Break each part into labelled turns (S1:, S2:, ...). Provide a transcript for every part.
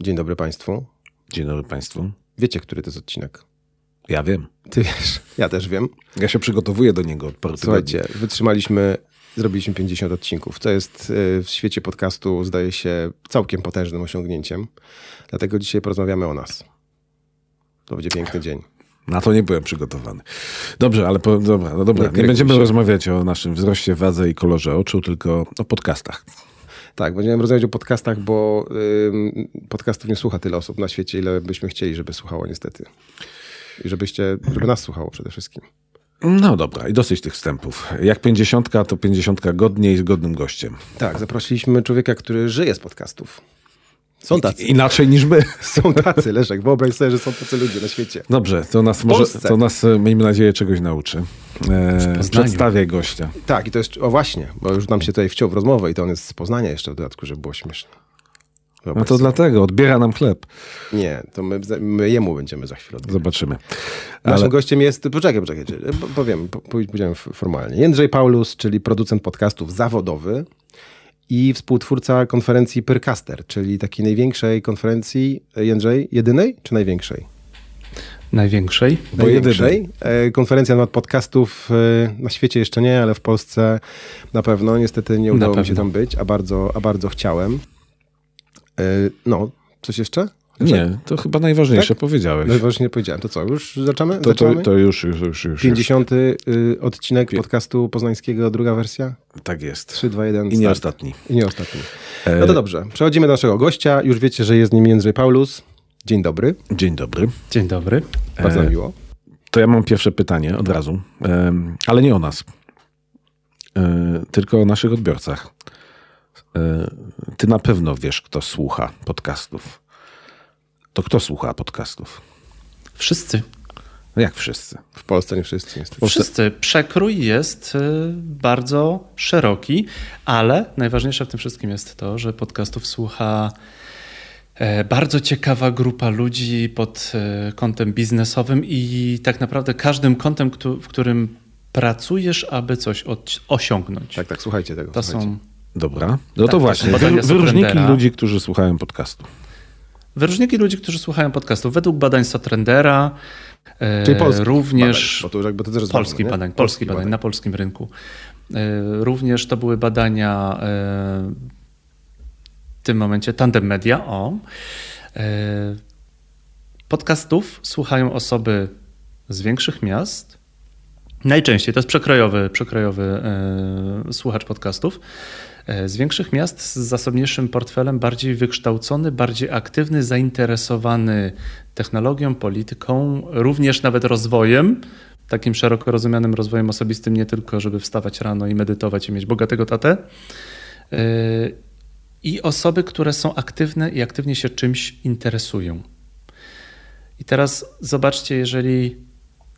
S1: Dzień dobry Państwu.
S2: Dzień dobry Państwu.
S1: Wiecie, który to jest odcinek?
S2: Ja wiem.
S1: Ty wiesz, ja też wiem.
S2: Ja się przygotowuję do niego od paru
S1: Słuchajcie, tygodni. wytrzymaliśmy, zrobiliśmy 50 odcinków, co jest y, w świecie podcastu, zdaje się, całkiem potężnym osiągnięciem. Dlatego dzisiaj porozmawiamy o nas. To będzie piękny dzień.
S2: Na to nie byłem przygotowany. Dobrze, ale po, dobra, no dobra. Nie, nie będziemy się. rozmawiać o naszym wzroście, wadze i kolorze oczu, tylko o podcastach.
S1: Tak, będziemy rozmawiać o podcastach, bo y, podcastów nie słucha tyle osób na świecie, ile byśmy chcieli, żeby słuchało niestety. I żebyście, żeby nas słuchało przede wszystkim.
S2: No dobra, i dosyć tych wstępów. Jak pięćdziesiątka, to pięćdziesiątka godnie i z godnym gościem.
S1: Tak, zaprosiliśmy człowieka, który żyje z podcastów. Są tacy.
S2: Inaczej niż my.
S1: Są tacy, Leszek. Wyobraź sobie, że są tacy ludzie na świecie.
S2: Dobrze, to nas może, to nas, e, miejmy nadzieję, czegoś nauczy. E, przedstawiaj gościa.
S1: Tak, i to jest, o właśnie, bo już nam się tutaj wciął w rozmowę i to on jest z Poznania jeszcze w dodatku, żeby było śmieszne.
S2: Wyobraź no to sobie. dlatego, odbiera nam chleb.
S1: Nie, to my, my jemu będziemy za chwilę odbierać.
S2: Zobaczymy.
S1: Naszym Ale... gościem jest, poczekaj, poczekaj, powiem, powiedziałem formalnie. Jędrzej Paulus, czyli producent podcastów zawodowy, i współtwórca konferencji Pyrcaster, czyli takiej największej konferencji, e, Jędrzej, jedynej czy największej?
S3: Największej.
S1: Bo największej. E, konferencja na podcastów e, na świecie jeszcze nie, ale w Polsce na pewno. Niestety nie udało mi się tam być, a bardzo, a bardzo chciałem. No, coś jeszcze?
S2: Nie, to chyba najważniejsze tak? powiedziałeś.
S1: Najważniejsze powiedziałem. To co, już zaczynamy?
S2: To, to, to już, już, już, już.
S1: 50. Y, odcinek podcastu poznańskiego, druga wersja?
S2: Tak jest.
S1: 3, 2, 1,
S2: I nie ostatni.
S1: I nie ostatni. No to dobrze. Przechodzimy do naszego gościa. Już wiecie, że jest nim Jędrzej Paulus. Dzień dobry.
S2: Dzień dobry.
S3: Dzień dobry.
S1: Bardzo e, miło.
S2: To ja mam pierwsze pytanie od razu, e, ale nie o nas, e, tylko o naszych odbiorcach. E, ty na pewno wiesz, kto słucha podcastów. To kto słucha podcastów?
S3: Wszyscy.
S2: No jak wszyscy?
S1: W Polsce nie wszyscy.
S3: Polsce... Wszyscy. Przekrój jest y, bardzo szeroki, ale najważniejsze w tym wszystkim jest to, że podcastów słucha e, bardzo ciekawa grupa ludzi pod e, kątem biznesowym i tak naprawdę każdym kątem, w którym pracujesz, aby coś osiągnąć.
S1: Tak, tak, słuchajcie tego.
S2: To
S1: słuchajcie.
S2: są. Dobra. No tak, to właśnie. Wyróżniki ludzi, którzy słuchają podcastu.
S3: Wyróżniki ludzi, którzy słuchają podcastów. Według badań Sotrendera,
S1: e, Czyli polskich
S3: również
S1: badań, bo to jakby to też
S3: polskich badań, polskich badań, badań na polskim rynku. E, również to były badania e, w tym momencie Tandem Media. O. Podcastów słuchają osoby z większych miast. Najczęściej to jest przekrojowy, przekrojowy słuchacz podcastów. E, z większych miast z zasobniejszym portfelem, bardziej wykształcony, bardziej aktywny, zainteresowany technologią, polityką, również nawet rozwojem, takim szeroko rozumianym rozwojem osobistym, nie tylko żeby wstawać rano i medytować i mieć bogatego tatę. E, I osoby, które są aktywne i aktywnie się czymś interesują. I teraz zobaczcie, jeżeli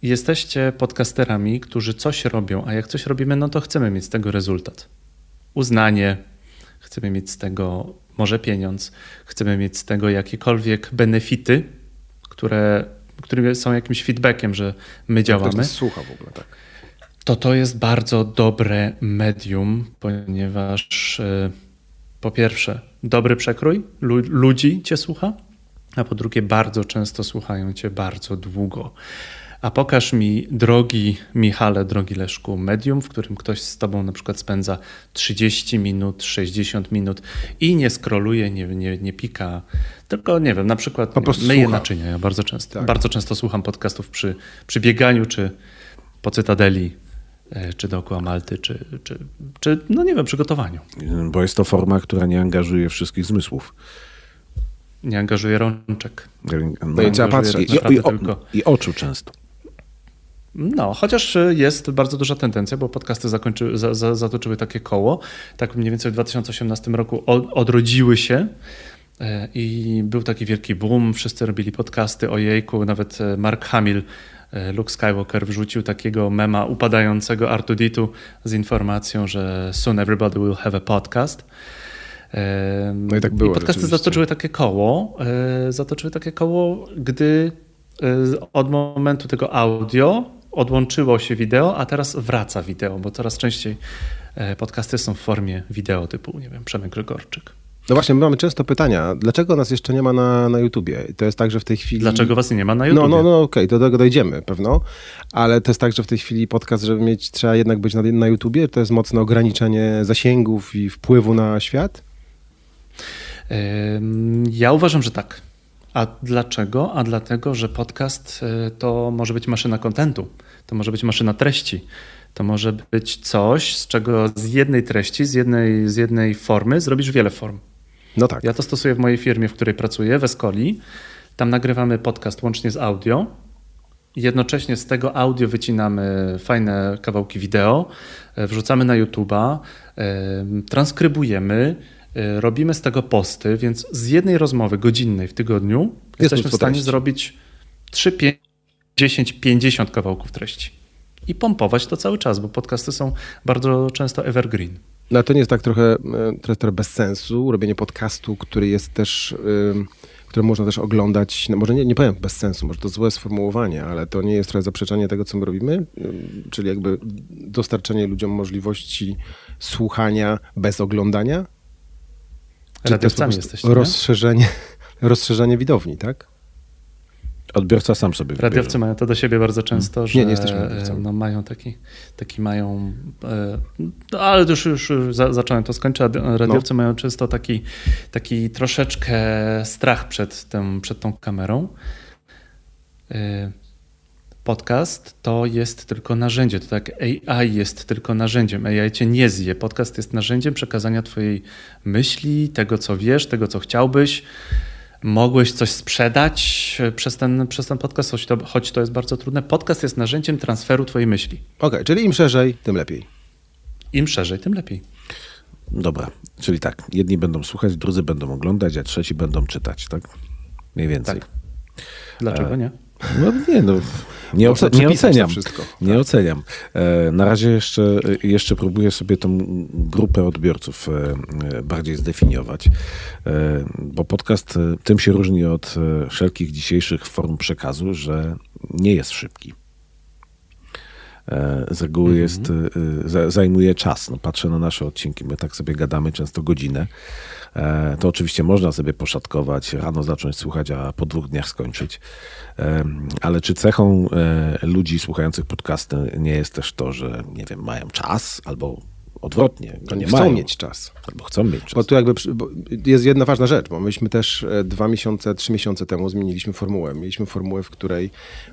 S3: jesteście podcasterami, którzy coś robią, a jak coś robimy, no to chcemy mieć z tego rezultat uznanie, chcemy mieć z tego może pieniądz, chcemy mieć z tego jakiekolwiek benefity, które, które są jakimś feedbackiem, że my działamy.
S1: Ktoś słucha w ogóle, tak.
S3: To to jest bardzo dobre medium, ponieważ e, po pierwsze, dobry przekrój ludzi cię słucha, a po drugie, bardzo często słuchają cię bardzo długo. A pokaż mi, drogi Michale, drogi Leszku, medium, w którym ktoś z tobą na przykład spędza 30 minut, 60 minut i nie skroluje, nie, nie, nie pika, tylko nie wiem, na przykład po prostu myję słucha. naczynia. Ja bardzo często, tak. bardzo często słucham podcastów przy, przy bieganiu czy po Cytadeli e, czy dookoła Malty, czy, czy, czy, no nie wiem, przygotowaniu.
S2: Bo jest to forma, która nie angażuje wszystkich zmysłów.
S3: Nie angażuje rączek.
S1: No i trzeba patrzeć.
S2: I, i, i, I oczu często.
S3: No, chociaż jest bardzo duża tendencja, bo podcasty zakończy, za, za, zatoczyły takie koło. Tak mniej więcej w 2018 roku odrodziły się e, i był taki wielki boom. Wszyscy robili podcasty o jejku. Nawet e, Mark Hamill, e, Luke Skywalker wrzucił takiego mema upadającego Artuditu z informacją, że soon everybody will have a podcast.
S1: No i tak było.
S3: I podcasty zatoczyły takie koło. Zatoczyły takie koło, gdy od momentu tego audio odłączyło się wideo, a teraz wraca wideo, bo coraz częściej e, podcasty są w formie wideo typu, nie wiem, Przemek Grzegorczyk.
S1: No właśnie, my mamy często pytania, dlaczego nas jeszcze nie ma na, na YouTubie? To jest tak, że w tej chwili...
S3: Dlaczego was nie ma na YouTubie?
S1: No, no, no okej, okay, do tego dojdziemy pewno, ale to jest tak, że w tej chwili podcast, żeby mieć, trzeba jednak być na, na YouTubie, to jest mocne ograniczenie zasięgów i wpływu na świat?
S3: Ja uważam, że tak. A dlaczego? A dlatego, że podcast e, to może być maszyna kontentu, to może być maszyna treści. To może być coś, z czego z jednej treści, z jednej, z jednej formy zrobisz wiele form.
S1: No tak.
S3: Ja to stosuję w mojej firmie, w której pracuję, w Escoli. Tam nagrywamy podcast łącznie z audio. Jednocześnie z tego audio wycinamy fajne kawałki wideo, e, wrzucamy na YouTube'a, e, transkrybujemy, robimy z tego posty, więc z jednej rozmowy godzinnej w tygodniu Jest jesteśmy w stanie treści. zrobić 3, 5, 10, 50 kawałków treści i pompować to cały czas, bo podcasty są bardzo często evergreen.
S1: No to nie jest tak trochę, trochę, trochę bez sensu, robienie podcastu, który jest też, który można też oglądać, no może nie, nie powiem bez sensu, może to złe sformułowanie, ale to nie jest trochę zaprzeczenie tego, co my robimy, czyli jakby dostarczenie ludziom możliwości słuchania bez oglądania?
S3: Czy to jest po jesteście,
S1: rozszerzenie, rozszerzenie widowni, tak?
S2: Odbiorca sam sobie
S3: wybiera. Radiowcy mają to do siebie bardzo często, że
S1: nie, nie jesteśmy e,
S3: no, mają taki, taki mają, e, no, ale już, już za, zacząłem to skończyć, radiowcy no. mają często taki, taki troszeczkę strach przed, tym, przed tą kamerą. Podcast to jest tylko narzędzie, to tak AI jest tylko narzędziem, AI cię nie zje. Podcast jest narzędziem przekazania twojej myśli, tego co wiesz, tego co chciałbyś, mogłeś coś sprzedać przez ten, przez ten podcast, choć to, choć to jest bardzo trudne. Podcast jest narzędziem transferu twojej myśli.
S1: Okej, okay, czyli im szerzej, tym lepiej.
S3: Im szerzej, tym lepiej.
S2: Dobra, czyli tak, jedni będą słuchać, drudzy będą oglądać, a trzeci będą czytać, tak? Mniej więcej. Tak.
S3: Dlaczego e, nie?
S2: No nie, no, nie, oce nie oceniam. Wszystko. Nie tak. oceniam. E, na razie jeszcze, jeszcze próbuję sobie tą grupę odbiorców e, bardziej zdefiniować, e, bo podcast tym się różni od wszelkich dzisiejszych form przekazu, że nie jest szybki. Z reguły -hmm. jest, zajmuje czas. No, patrzę na nasze odcinki, my tak sobie gadamy często godzinę. E, to oczywiście można sobie poszatkować, rano zacząć słuchać, a po dwóch dniach skończyć. E, ale czy cechą e, ludzi słuchających podcasty nie jest też to, że nie wiem, mają czas albo odwrotnie.
S1: To nie chcą mają. mieć czas.
S2: Albo chcą mieć czas.
S1: Bo tu jakby bo jest jedna ważna rzecz, bo myśmy też dwa miesiące, trzy miesiące temu zmieniliśmy formułę. Mieliśmy formułę, w której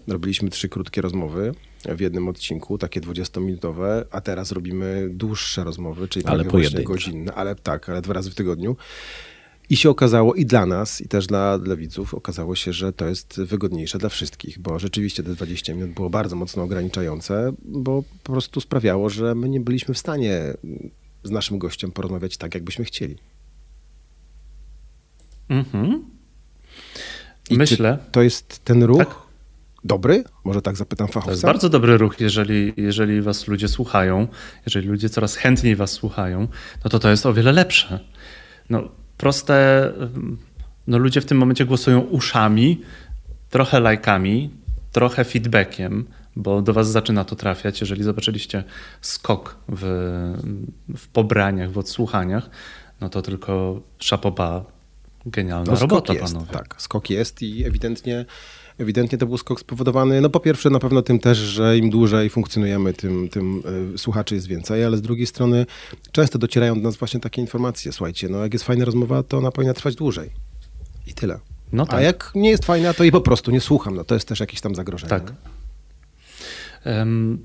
S1: robiliśmy trzy krótkie rozmowy w jednym odcinku, takie 20-minutowe, a teraz robimy dłuższe rozmowy, czyli ale po godzinne, ale tak, ale dwa razy w tygodniu. I się okazało, i dla nas, i też dla, dla widzów, okazało się, że to jest wygodniejsze dla wszystkich, bo rzeczywiście te 20 minut było bardzo mocno ograniczające, bo po prostu sprawiało, że my nie byliśmy w stanie z naszym gościem porozmawiać tak, jakbyśmy chcieli.
S3: Mhm. Myślę.
S1: To jest ten ruch, tak? dobry? Może tak zapytam fachowca?
S3: To jest bardzo dobry ruch, jeżeli, jeżeli was ludzie słuchają, jeżeli ludzie coraz chętniej was słuchają, no to to jest o wiele lepsze. No, proste, no ludzie w tym momencie głosują uszami, trochę lajkami, trochę feedbackiem, bo do was zaczyna to trafiać. Jeżeli zobaczyliście skok w, w pobraniach, w odsłuchaniach, no to tylko szapoba, genialna no, robota,
S1: jest,
S3: panowie.
S1: Tak, skok jest i ewidentnie Ewidentnie to był skok spowodowany, no po pierwsze na pewno tym też, że im dłużej funkcjonujemy, tym, tym e, słuchaczy jest więcej, ale z drugiej strony często docierają do nas właśnie takie informacje, słuchajcie, no jak jest fajna rozmowa, to ona powinna trwać dłużej. I tyle. No tak. A jak nie jest fajna, to i po prostu nie słucham. No to jest też jakieś tam zagrożenie.
S3: Tak. Um,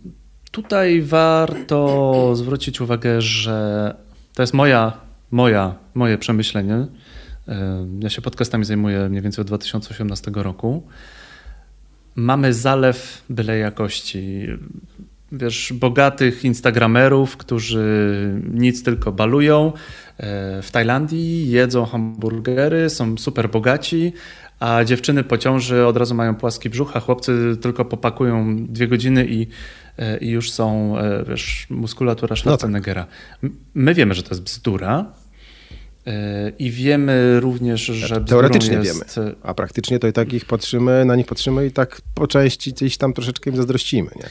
S3: tutaj warto zwrócić uwagę, że to jest moja, moja, moje przemyślenie. Ja się podcastami zajmuję mniej więcej od 2018 roku mamy zalew byle jakości. Wiesz, bogatych instagramerów, którzy nic tylko balują e, w Tajlandii, jedzą hamburgery, są super bogaci, a dziewczyny po ciąży od razu mają płaski brzuch, a chłopcy tylko popakują dwie godziny i, e, i już są, e, wiesz, muskulatura Schwarzeneggera. My wiemy, że to jest bzdura, i wiemy również, że
S1: teoretycznie
S3: jest...
S1: wiemy, a praktycznie to i tak ich patrzymy, na nich patrzymy i tak po części gdzieś tam troszeczkę im zazdrościmy. Nie?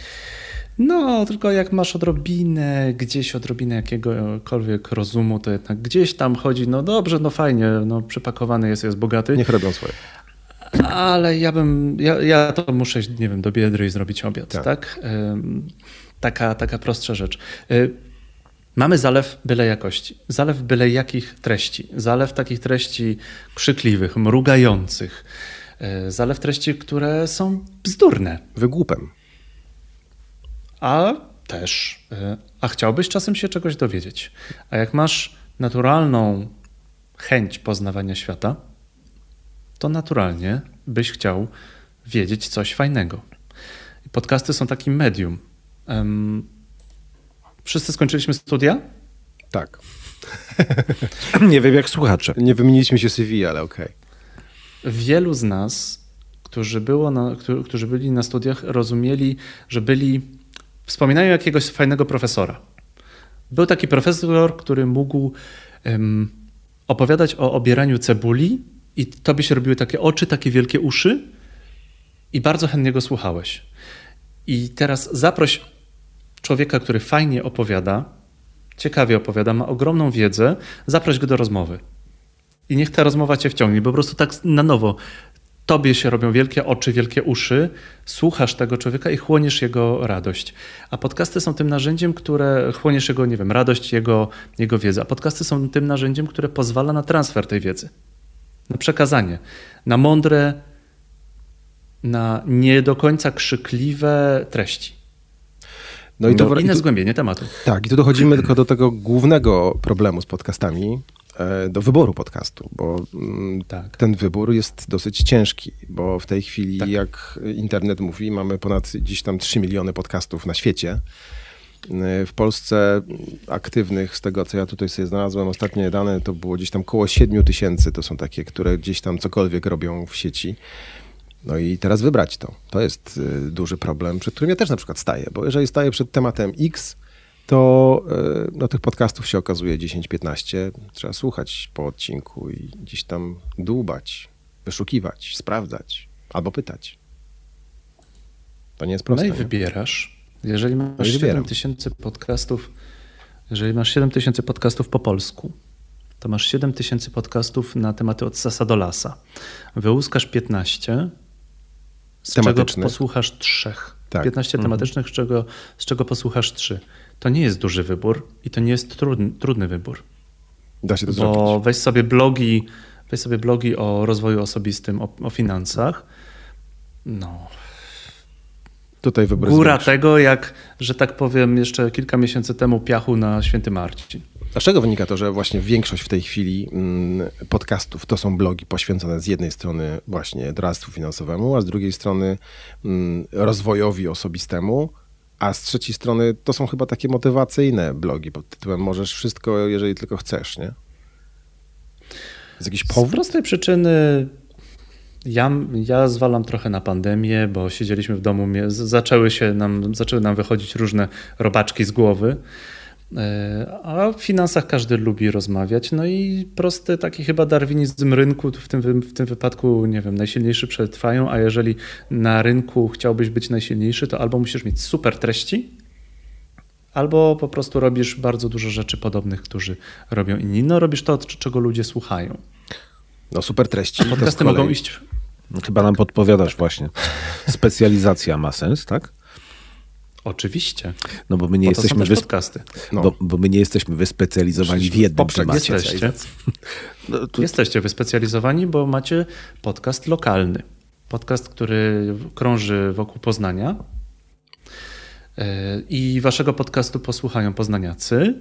S3: No, tylko jak masz odrobinę, gdzieś odrobinę jakiegokolwiek rozumu, to jednak gdzieś tam chodzi, no dobrze, no fajnie, no przypakowany jest, jest bogaty.
S1: Niech robią swoje.
S3: Ale ja bym, ja, ja to muszę, nie wiem, do Biedry i zrobić obiad, tak?
S1: Tak.
S3: tak? Taka, taka prostsza rzecz. Mamy zalew byle jakości, zalew byle jakich treści, zalew takich treści krzykliwych, mrugających, y, zalew treści, które są bzdurne,
S1: Wygłupem.
S3: a też, y, a chciałbyś czasem się czegoś dowiedzieć. A jak masz naturalną chęć poznawania świata, to naturalnie byś chciał wiedzieć coś fajnego. Podcasty są takim medium. Wszyscy skończyliśmy studia?
S1: Tak.
S2: Nie wiem jak słuchacze.
S1: Nie wymieniliśmy się CV, ale okej.
S3: Wielu z nas, którzy, było na, którzy, byli na studiach, rozumieli, że byli. Wspominają jakiegoś fajnego profesora. Był taki profesor, który mógł em, opowiadać o obieraniu cebuli, i tobie się robiły takie oczy, takie wielkie uszy, i bardzo chętnie go słuchałeś. I teraz zaproś człowieka, który fajnie opowiada, ciekawie opowiada, ma ogromną wiedzę, zaproś go do rozmowy. I niech ta rozmowa cię wciągnie, bo po prostu tak na nowo. Tobie się robią wielkie oczy, wielkie uszy, słuchasz tego człowieka i chłoniesz jego radość. A podcasty są tym narzędziem, które chłoniesz jego, nie wiem, radość, jego, jego wiedzę. A podcasty są tym narzędziem, które pozwala na transfer tej wiedzy, na przekazanie, na mądre, na nie do końca krzykliwe treści.
S1: No i to,
S3: No, I na zgłębienie tematu.
S1: tak, i tu dochodzimy tylko do tego głównego problemu z podcastami, e, do wyboru podcastu, bo mm,
S3: Tak.
S1: ten wybór jest dosyć ciężki, bo w tej chwili,
S3: Tak.
S1: jak internet mówi, mamy ponad gdzieś tam 3 miliony podcastów na świecie. E, W Polsce aktywnych, z tego co ja tutaj sobie znalazłem, ostatnie dane to było gdzieś tam koło 7 tysięcy. To są takie, które gdzieś tam cokolwiek robią w sieci. No i teraz wybrać to. To jest y, duży problem, przed którym ja też na przykład staję, bo jeżeli staję przed tematem X, to y, no, tych podcastów się okazuje 10-15. Trzeba słuchać po odcinku i gdzieś tam dłubać, wyszukiwać, sprawdzać albo pytać. To nie jest
S3: No
S1: proste.
S3: i
S1: nie?
S3: wybierasz. Jeżeli
S1: No
S3: masz
S1: i.
S3: 7 tysięcy podcastów, jeżeli masz 7 tysięcy podcastów po polsku, to masz 7 tysięcy podcastów na tematy od sasa do lasa. Wyłuskasz 15, z czego posłuchasz trzech.
S1: Tak.
S3: 15 tematycznych, z czego, z czego posłuchasz trzy. To nie jest duży wybór i to nie jest trudny, trudny wybór.
S1: Da się to
S3: Bo
S1: zrobić.
S3: weź sobie blogi, weź sobie blogi o rozwoju osobistym, o, o finansach. No,
S1: Tutaj wybór
S3: góra tego, jak, że tak powiem, jeszcze kilka miesięcy temu piachu na Święty Marcin.
S1: Z czego wynika to, że właśnie większość w tej chwili mm, podcastów to są blogi poświęcone z jednej strony właśnie doradztwu finansowemu, a z drugiej strony mm, rozwojowi osobistemu, a z trzeciej strony to są chyba takie motywacyjne blogi pod tytułem możesz wszystko, jeżeli tylko chcesz, nie?
S3: Z
S1: powód?
S3: prostej przyczyny ja, ja zwalam trochę na pandemię, bo siedzieliśmy w domu, z- zaczęły się nam, zaczęły nam wychodzić różne robaczki z głowy. E, A o finansach każdy lubi rozmawiać. No i prosty taki chyba darwinizm rynku, w tym, w tym wypadku, nie wiem, najsilniejszy przetrwają, a jeżeli na rynku chciałbyś być najsilniejszy, to albo musisz mieć super treści, albo po prostu robisz bardzo dużo rzeczy podobnych, którzy robią inni. No robisz to, czego ludzie słuchają.
S1: No super treści.
S3: Podcasty mogą iść.
S2: Chyba nam podpowiadasz właśnie. Specjalizacja ma sens, tak?
S3: Oczywiście.
S2: No bo my nie
S3: są
S2: jesteśmy
S3: też
S2: wys...
S3: podcasty.
S1: No.
S2: bo, bo my nie jesteśmy wyspecjalizowani w jednym
S1: poprzek
S2: temacie.
S3: Jesteście.
S2: No, tu,
S3: Jesteście wyspecjalizowani, bo macie podcast lokalny. Podcast, który krąży wokół Poznania. Yy, I waszego podcastu posłuchają poznaniacy.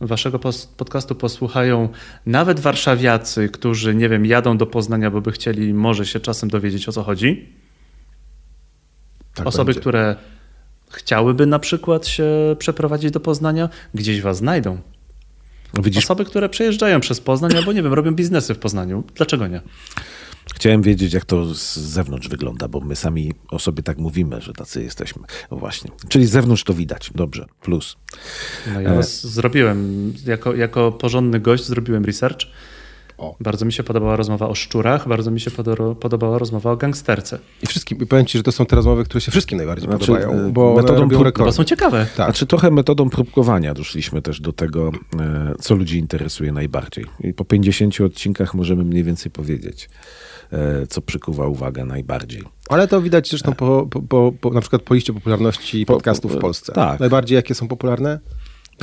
S3: Waszego podcastu posłuchają nawet warszawiacy, którzy, nie wiem, jadą do Poznania, bo by chcieli może się czasem dowiedzieć o co chodzi.
S1: Tak
S3: Osoby,
S1: będzie.
S3: które chciałyby na przykład się przeprowadzić do Poznania, gdzieś was znajdą.
S2: widzisz,
S3: Osoby, które przejeżdżają przez Poznań albo nie wiem, robią biznesy w Poznaniu. Dlaczego nie?
S2: chciałem wiedzieć, jak to z zewnątrz wygląda, bo my sami o sobie tak mówimy, że tacy jesteśmy. Właśnie. Czyli z zewnątrz to widać. Dobrze. Plus.
S3: No ja z- zrobiłem, jako, jako porządny gość zrobiłem research
S1: O.
S3: Bardzo mi się podobała rozmowa o szczurach, bardzo mi się podo- podobała rozmowa o gangsterce.
S1: I wszystkim, i powiem ci, że to są te rozmowy, które się wszystkim najbardziej
S2: Znaczy,
S1: podobają,
S2: e,
S1: bo
S2: metodą
S1: one robią
S2: prób-.
S3: Bo są ciekawe.
S1: Tak.
S2: Znaczy trochę metodą próbkowania doszliśmy też do tego, e, co ludzi interesuje najbardziej. I po 50 odcinkach możemy mniej więcej powiedzieć, e, co przykuwa uwagę najbardziej.
S1: Ale to widać zresztą po, po, po, po, na przykład po liście popularności
S2: Po-
S1: podcastów
S2: po-
S1: w Polsce.
S2: tak.
S1: Najbardziej jakie są popularne?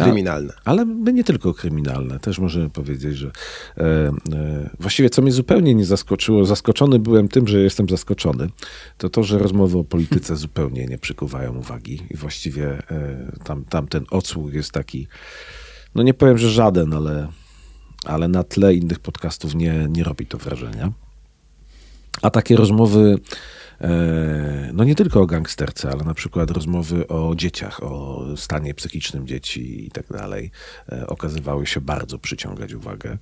S1: Kryminalne.
S2: Ale my nie tylko kryminalne, też możemy powiedzieć, że e, e, właściwie co mnie zupełnie nie zaskoczyło, zaskoczony byłem tym, że jestem zaskoczony, to to, że rozmowy o polityce zupełnie nie przykuwają uwagi i właściwie e, tam, tam ten odsłuch jest taki, no nie powiem, że żaden, ale, ale na tle innych podcastów nie, nie robi to wrażenia. A takie rozmowy, no nie tylko o gangsterce, ale na przykład rozmowy o dzieciach, o stanie psychicznym dzieci i tak dalej, e, okazywały się bardzo przyciągać uwagę,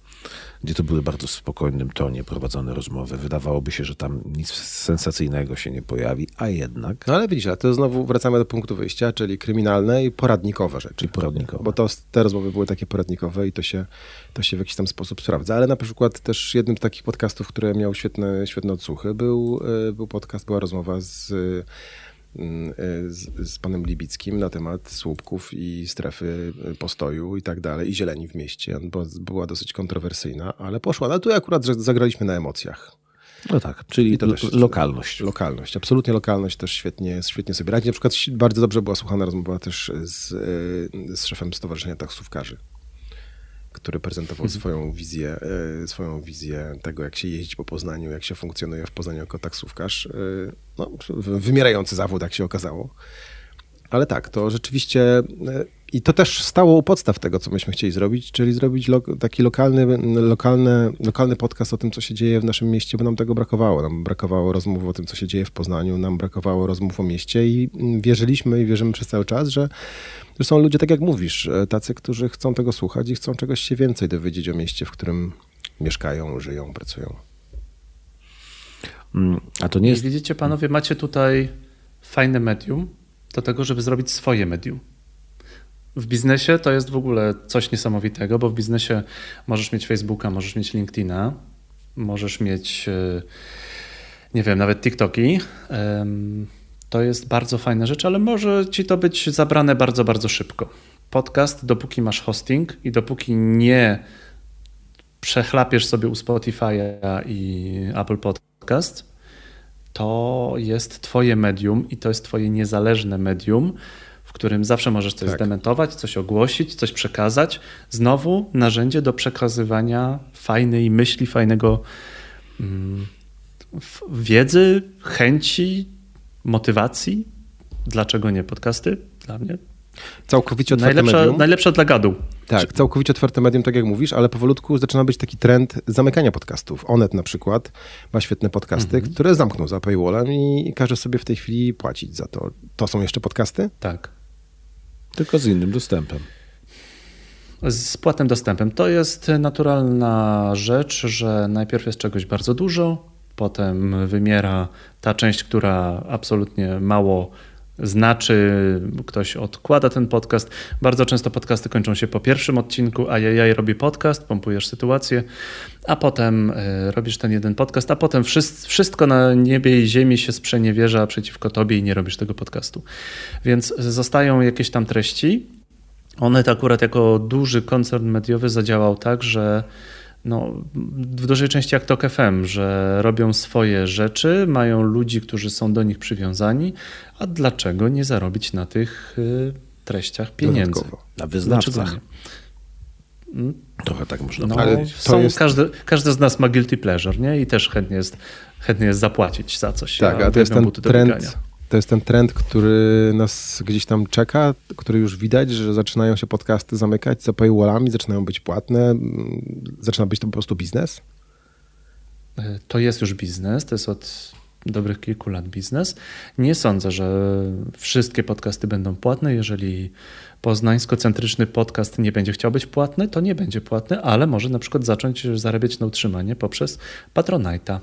S2: gdzie to były bardzo w spokojnym tonie prowadzone rozmowy. Wydawałoby się, że tam nic sensacyjnego się nie pojawi, a jednak
S1: No ale widzisz, a to znowu wracamy do punktu wyjścia, czyli kryminalne i poradnikowe rzeczy.
S2: Czyli poradnikowe.
S1: Bo to, te rozmowy były takie poradnikowe i to się, to się w jakiś tam sposób sprawdza. Ale na przykład też jednym z takich podcastów, które miał świetne, świetne odsłuchy, był, e, był podcast, była rozmowa z, e, z, z panem Libickim na temat słupków i strefy postoju i tak dalej, i zieleni w mieście, bo była dosyć kontrowersyjna, ale poszła. No tu akurat zagraliśmy na emocjach.
S2: no tak, czyli
S1: to też-
S2: lokalność.
S1: Lokalność, absolutnie lokalność też świetnie, świetnie sobie radzi. Na przykład bardzo dobrze była słuchana rozmowa też z, y, z szefem Stowarzyszenia Taksówkarzy, który prezentował swoją wizję, y, swoją wizję tego, jak się jeździ po Poznaniu, jak się funkcjonuje w Poznaniu jako taksówkarz. Y, No, wymierający zawód, jak się okazało. Ale tak, to rzeczywiście y, i to też stało u podstaw tego, co myśmy chcieli zrobić, czyli zrobić lo, taki lokalny, lokalny, lokalny podcast o tym, co się dzieje w naszym mieście, bo nam tego brakowało. Nam brakowało rozmów o tym, co się dzieje w Poznaniu, nam brakowało rozmów o mieście i mm, wierzyliśmy i wierzymy przez cały czas, że, że są ludzie, tak jak mówisz, e, tacy, którzy chcą tego słuchać i chcą czegoś się więcej dowiedzieć o mieście, w którym mieszkają, żyją, pracują.
S2: Mm, A to nie
S3: I
S2: jest...
S3: widzicie, panowie, macie tutaj fajne medium do tego, żeby zrobić swoje medium. W biznesie to jest w ogóle coś niesamowitego, bo w biznesie możesz mieć Facebooka, możesz mieć LinkedIna, możesz mieć, e, nie wiem, nawet TikToki. To jest bardzo fajna rzecz, ale może ci to być zabrane bardzo, bardzo szybko. Podcast, dopóki masz hosting i dopóki nie przechlapiesz sobie u Spotify'a i Apple Podcast, to jest twoje medium i to jest twoje niezależne medium, w którym zawsze możesz coś
S1: Tak.
S3: zdementować, coś ogłosić, coś przekazać. Znowu narzędzie do przekazywania fajnej myśli, fajnego mm, wiedzy, chęci, motywacji. Dlaczego nie podcasty? Dla mnie.
S1: Całkowicie otwarte
S3: Najlepsza,
S1: medium.
S3: najlepsza dla gadu.
S1: Tak, całkowicie otwarte medium, tak jak mówisz, ale powolutku zaczyna być taki trend zamykania podcastów. Onet na przykład ma świetne podcasty,
S3: Mhm.
S1: które zamknął za paywallem i każe sobie w tej chwili płacić za to. To są jeszcze podcasty?
S3: Tak.
S2: Tylko z innym dostępem.
S3: Z płatnym dostępem. To jest naturalna rzecz, że najpierw jest czegoś bardzo dużo, potem wymiera ta część, która absolutnie mało znaczy, ktoś odkłada ten podcast. Bardzo często podcasty kończą się po pierwszym odcinku, a ja robię podcast, pompujesz sytuację, a potem e, robisz ten jeden podcast, a potem wszyst- wszystko na niebie i ziemi się sprzeniewierza przeciwko tobie i nie robisz tego podcastu. Więc zostają jakieś tam treści, Onet akurat jako duży koncern mediowy zadziałał tak, że no, w dużej części jak Tok FM, że robią swoje rzeczy, mają ludzi, którzy są do nich przywiązani, a dlaczego nie zarobić na tych y, treściach pieniędzy?
S1: Dodatkowo.
S2: Na wyznawcach.
S3: Mm,
S2: Trochę tak można
S3: No,
S2: powiedzieć.
S1: to
S3: są,
S1: jest-
S3: każdy, każdy z nas ma guilty pleasure, nie? I też chętnie jest, chętnie jest zapłacić za coś.
S1: Tak, a to jest ten trend, to jest ten trend, który nas gdzieś tam czeka, który już widać, że zaczynają się podcasty zamykać za paywallami, zaczynają być płatne, zaczyna być to po prostu biznes.
S3: E, To jest już biznes, to jest od dobrych kilku lat biznes. Nie sądzę, że wszystkie podcasty będą płatne. Jeżeli poznańsko-centryczny podcast nie będzie chciał być płatny, to nie będzie płatny, ale może na przykład zacząć zarabiać na utrzymanie poprzez Patronite'a.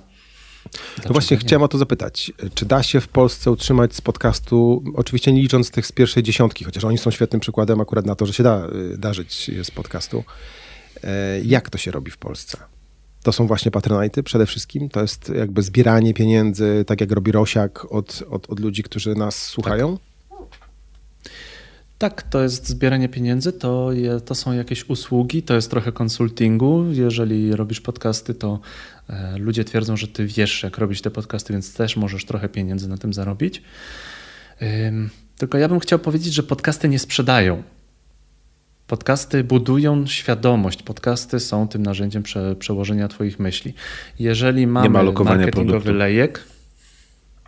S1: No właśnie chciałem o to zapytać. Czy da się w Polsce utrzymać z podcastu, oczywiście nie licząc tych z pierwszej dziesiątki, chociaż oni są świetnym przykładem akurat na to, że się da, y, da żyć z podcastu. E, Jak to się robi w Polsce? to są właśnie patronajty przede wszystkim. To jest jakby zbieranie pieniędzy, tak jak robi Rosiak od, od, od ludzi, którzy nas słuchają.
S3: Tak, to jest zbieranie pieniędzy, to, je, to są jakieś usługi, to jest trochę konsultingu. Jeżeli robisz podcasty, to e, ludzie twierdzą, że ty wiesz, jak robić te podcasty, więc też możesz trochę pieniędzy na tym zarobić. Tylko ja bym chciał powiedzieć, że podcasty nie sprzedają. Podcasty budują świadomość. Podcasty są tym narzędziem prze, przełożenia Twoich myśli. Jeżeli mamy
S2: ma
S3: marketingowy
S2: produktu.
S3: lejek,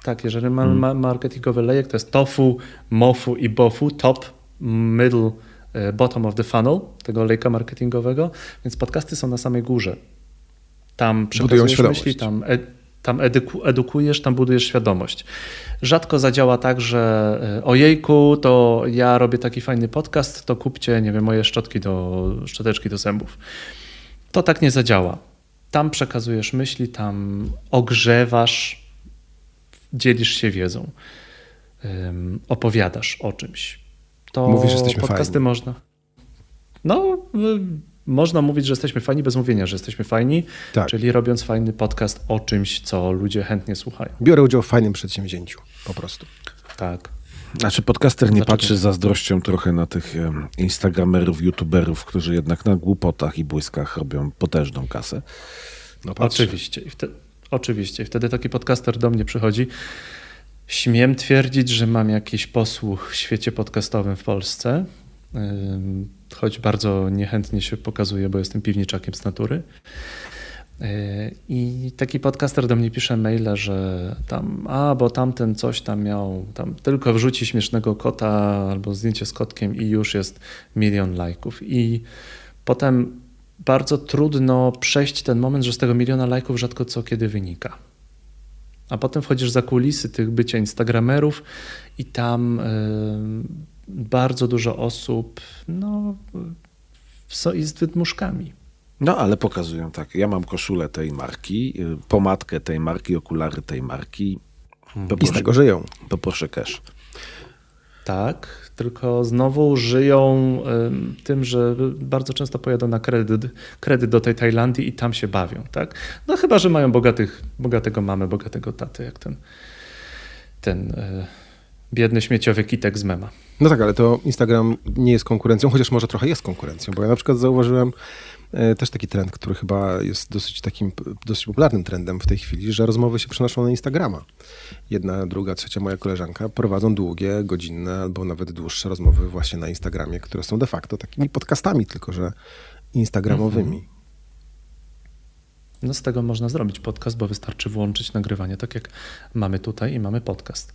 S3: tak, jeżeli mamy ma marketingowy lejek, to jest tofu, mofu i bofu, top, middle, e, bottom of the funnel tego lejka marketingowego, więc podcasty są na samej górze. Tam przekazujesz myśli, tam, ed, tam edyku, edukujesz, tam budujesz świadomość. Rzadko zadziała tak, że e, ojejku, to ja robię taki fajny podcast, to kupcie, nie wiem, moje szczotki do, szczoteczki do zębów. To tak nie zadziała. Tam przekazujesz myśli, tam ogrzewasz, dzielisz się wiedzą, opowiadasz o czymś. To
S1: Mówisz, że jesteśmy
S3: podcasty
S1: fajni.
S3: można. No, y, można mówić, że jesteśmy fajni bez mówienia, że jesteśmy fajni,
S1: Tak.
S3: czyli robiąc fajny podcast o czymś, co ludzie chętnie słuchają.
S1: Biorę udział w fajnym przedsięwzięciu, po prostu.
S3: Tak.
S2: Znaczy podcaster nie
S3: Dlaczego?
S2: patrzy z zazdrością trochę na tych instagramerów, youtuberów, którzy jednak na głupotach i błyskach robią potężną kasę.
S1: No.
S3: Oczywiście. I wtedy, oczywiście. I wtedy taki podcaster do mnie przychodzi. Śmiem twierdzić, że mam jakiś posłuch w świecie podcastowym w Polsce. Choć bardzo niechętnie się pokazuje, bo jestem piwniczakiem z natury. Yy, I taki podcaster do mnie pisze maile, że tam, a bo tamten coś tam miał, tam tylko wrzuci śmiesznego kota albo zdjęcie z kotkiem i już jest milion lajków. I potem bardzo trudno przejść ten moment, że z tego miliona lajków rzadko co kiedy wynika. A potem wchodzisz za kulisy tych bycia instagramerów i tam yy, bardzo dużo osób no, so- jest wydmuszkami.
S2: No ale pokazują tak, ja mam koszulę tej marki, y, pomadkę tej marki, okulary tej marki.
S1: I z
S2: Poproszę,
S1: tego żyją.
S2: poproszę cash.
S3: Tak, tylko znowu żyją ym, tym, że bardzo często pojadą na kredyt, kredyt do tej Tajlandii i tam się bawią, tak? No chyba, że mają bogatych, bogatego mamy, bogatego taty, jak ten, ten y, biedny śmieciowy kitek z mema.
S1: No tak, ale to Instagram nie jest konkurencją, chociaż może trochę jest konkurencją, bo ja na przykład zauważyłem e, też taki trend, który chyba jest dosyć takim, dosyć popularnym trendem w tej chwili, że rozmowy się przenoszą na Instagrama. Jedna, druga, trzecia moja koleżanka prowadzą długie, godzinne albo nawet dłuższe rozmowy właśnie na Instagramie, które są de facto takimi podcastami, tylko że instagramowymi.
S3: No z tego można zrobić podcast, bo wystarczy włączyć nagrywanie, tak jak mamy tutaj i mamy podcast.